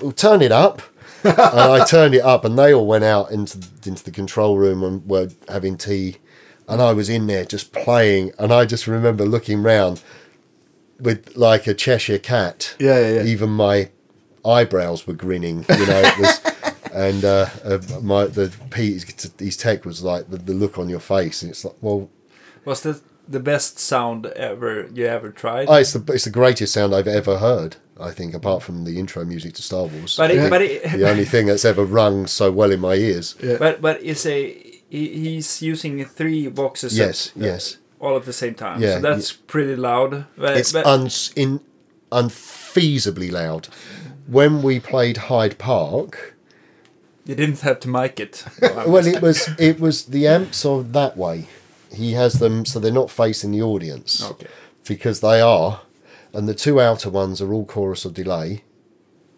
"Well, turn it up." and I turned it up, and they all went out into into the control room and were having tea, and I was in there just playing, and I just remember looking round with like a Cheshire cat. Yeah, yeah, yeah. Even my eyebrows were grinning, you know. It was, and uh, uh, my the Pete, his tech was like the, the look on your face, and it's like, well, Was that the best sound ever you ever tried? oh, it's the it's the greatest sound I've ever heard. I think, apart from the intro music to Star Wars. but it, think but it, the only thing that's ever rung so well in my ears. Yeah. but but it's a he, he's using three boxes. Yes, at- yes. all at the same time. Yeah, so that's pretty loud. But, It's but uns in unfeasibly loud. When we played Hyde Park, you didn't have to mic it. well, it was it was the amps are that way. He has them so they're not facing the audience okay. because they are, and the two outer ones are all chorus or delay,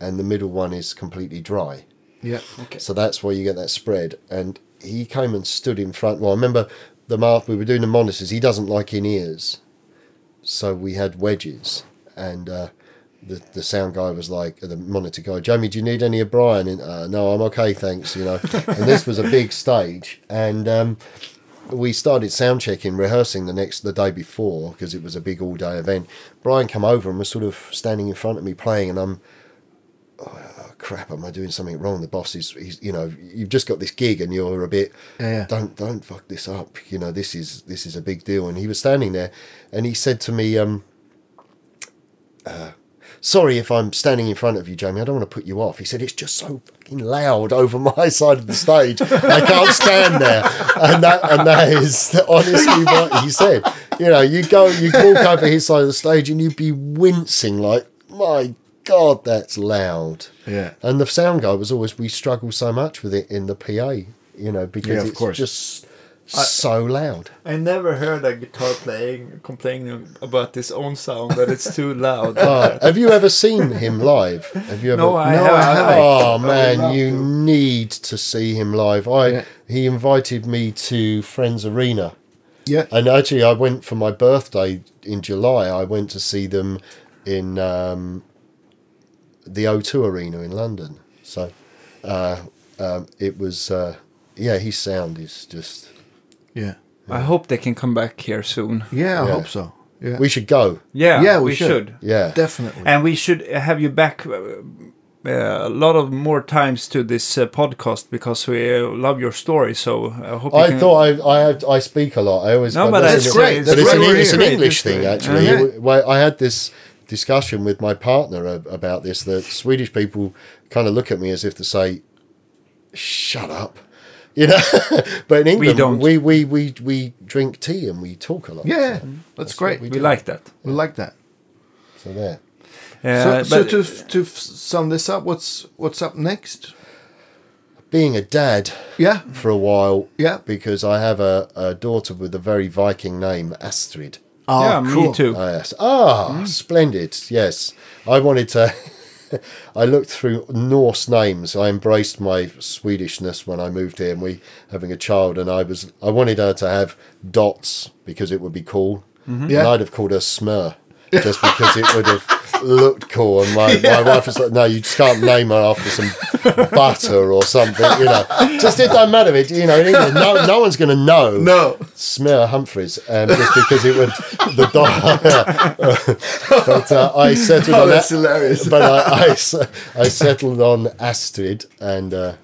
and the middle one is completely dry. Yeah. Okay. So that's where you get that spread. And he came and stood in front. Well, I remember the mark we were doing the monitors. He doesn't like in ears, so we had wedges. And uh, the the sound guy was like, the monitor guy, Jamie, do you need any of Brian? And, uh, no, I'm okay, thanks. You know. and this was a big stage, and um, we started sound checking, rehearsing the next the day before because it was a big all day event. Brian came over and was sort of standing in front of me playing, and I'm oh, crap, am I doing something wrong? The boss is, he's, you know, you've just got this gig and you're a bit, Yeah, yeah. don't, don't fuck this up. You know, this is, this is a big deal. And he was standing there and he said to me, um, uh, sorry if I'm standing in front of you, Jamie, I don't want to put you off. He said, it's just so fucking loud over my side of the stage. I can't stand there. And that, and that is honestly what he said. You know, you go, you walk over his side of the stage and you'd be wincing like, my God, that's loud. Yeah. And the sound guy was always, we struggle so much with it in the PA, you know, because Yeah, of it's course. just so loud. I never heard a guitar playing complaining about his own sound that it's too loud. Oh, have you ever seen him live? Have you ever? no, I No, haven't. I haven't. Oh man, you to. need to see him live. I Yeah. he invited me to Friends Arena, Yeah. and actually I went for my birthday in July. I went to see them in um, the O2 Arena in London. So uh, um, it was uh, yeah, his sound is just. Yeah. I hope they can come back here soon. Yeah, I Yeah. hope so. Yeah. We should go. Yeah, Yeah, we we, should. should. Yeah, Definitely. And we should have you back uh, uh, a lot of more times to this uh, podcast because we uh, love your story. So I hope. you I can- thought I I, have, I speak a lot. I always No, I but must that's admit- great. It's But That's it's an, great. it's an great. English It's thing, actually. Uh-huh. It- well, I had this discussion with my partner a- about this that Swedish people kind of look at me as if to say, shut up. You know, but in England, we don't. we, we, we, we drink tea and we talk a lot. yeah, So, that's, what great. we we like that. We like that. so there. Uh, so, so but- to to f- sum this up, what's what's up next? Being a dad Yeah. for a while, Yeah. because I have a, a daughter with a very Viking name, Astrid. Oh, yeah, me too. Ah, yes. Ah, splendid. Yes. I wanted to. I looked through Norse names. I embraced my Swedishness when I moved here and we having a child and I was I wanted her to have dots because it would be cool. Mm-hmm. And Yeah. I'd have called her Smur. Just because it would have looked cool. And my, my wife was like, "No, you just can't name her after some butter or something." You know, just it don't matter. It you know, in England, no, no one's going to know. No. Smear Humphries, um, just because it would the dog. but uh, I settled Oh, on that's that. hilarious. But I, I I settled on Astrid, and uh,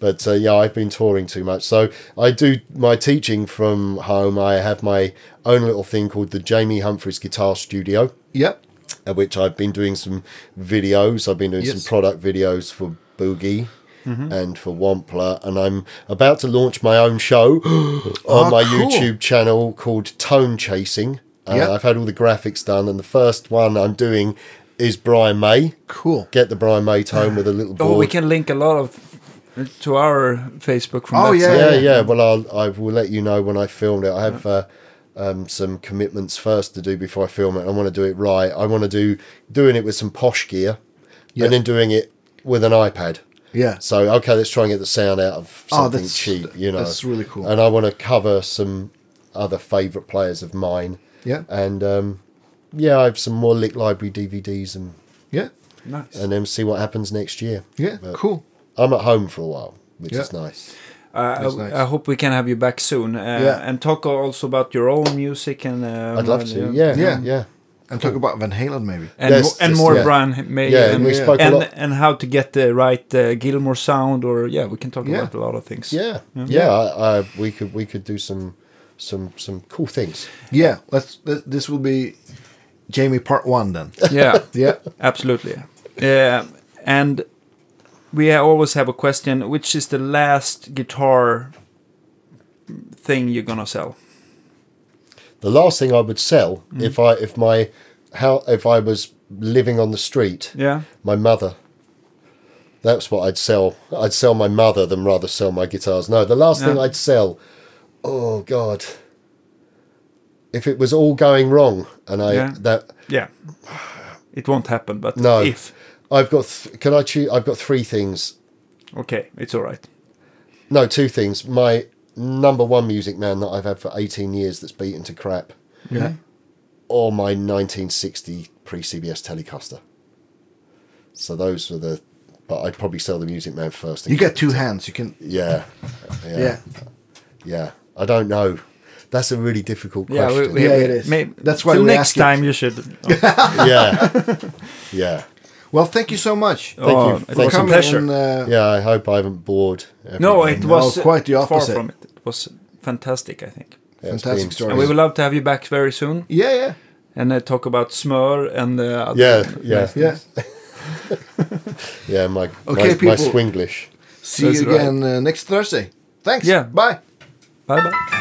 but uh, yeah, I've been touring too much. So I do my teaching from home. I have my own little thing called the Jamie Humphries Guitar Studio Yep. at which I've been doing some videos. I've been doing Yes. some product videos for Boogie and for Wampler, and I'm about to launch my own show on Oh, my cool. YouTube channel called Tone Chasing. Uh, Yeah. I've had all the graphics done, and the first one I'm doing is Brian May. Cool. Get the Brian May tone with a little board. Oh, we can link a lot of to our Facebook from Oh, that yeah, side. yeah, yeah. Well, I'll, I will let you know when I filmed it. I have uh, um, some commitments first to do before I film it. I want to do it right. I want to do doing it with some posh gear, Yeah. and then doing it with an iPad. Yeah. So okay, let's try and get the sound out of Oh, something that's- cheap. You know, that's really cool. And I want to cover some other favourite players of mine. Yeah. And um, yeah, I have some more Lick Library DVDs and Yeah. Nice. and then see what happens next year. Yeah. But Cool. I'm at home for a while, which Yeah. is nice. Uh, I, nice. I hope we can have you back soon uh, Yeah. and talk also about your own music and. Uh, I'd love to. Yeah, Yeah. yeah. And talk about Van Halen maybe. And, Yes, mo- and just- more yeah. Brian May Yeah, and, we Yeah. spoke a and, lot. and how to get the right uh, Gilmour sound or yeah we can talk Yeah. about a lot of things Yeah, yeah. I, I, we could we could do some some some cool things. Yeah. Let's. Th- this will be Jamie part one then. yeah yeah. absolutely yeah and we always have a question which is the last guitar thing you're gonna sell The last thing I would sell Mm. if I if my how if I was living on the street, yeah my mother. That's what I'd sell. I'd sell my mother than rather sell my guitars. No, the last thing I'd sell. Oh God. If it was all going wrong and I Yeah. that yeah it won't happen but No. if I've got th- can I choose I've got three things. okay it's all right No, two things. My number one music man that I've had for 18 years that's beaten to crap. Yeah. or my 1960 pre CBS Telecaster. So those were the. But I'd probably sell the Music Man first. You get two hands. You can. Yeah, yeah, Yeah. yeah, I don't know. That's a really difficult yeah question. we, we, Yeah, we- it is. may- That's why till we next ask it. time you should yeah, yeah, Well, thank you so much. Thank Oh, you. it Thank was a pleasure And, uh, yeah. I hope I haven't bored. no everybody. it No, was quite the opposite. far opposite. from it it was fantastic I think Yeah, fantastic story. and we would love to have you back very soon Yeah. Yeah. and uh, talk about Smur and uh, other Yeah, yeah, Yeah. yeah. My Okay, my, my. Swinglish. See That's you right. again uh, next Thursday. Thanks. Yeah. Bye. bye bye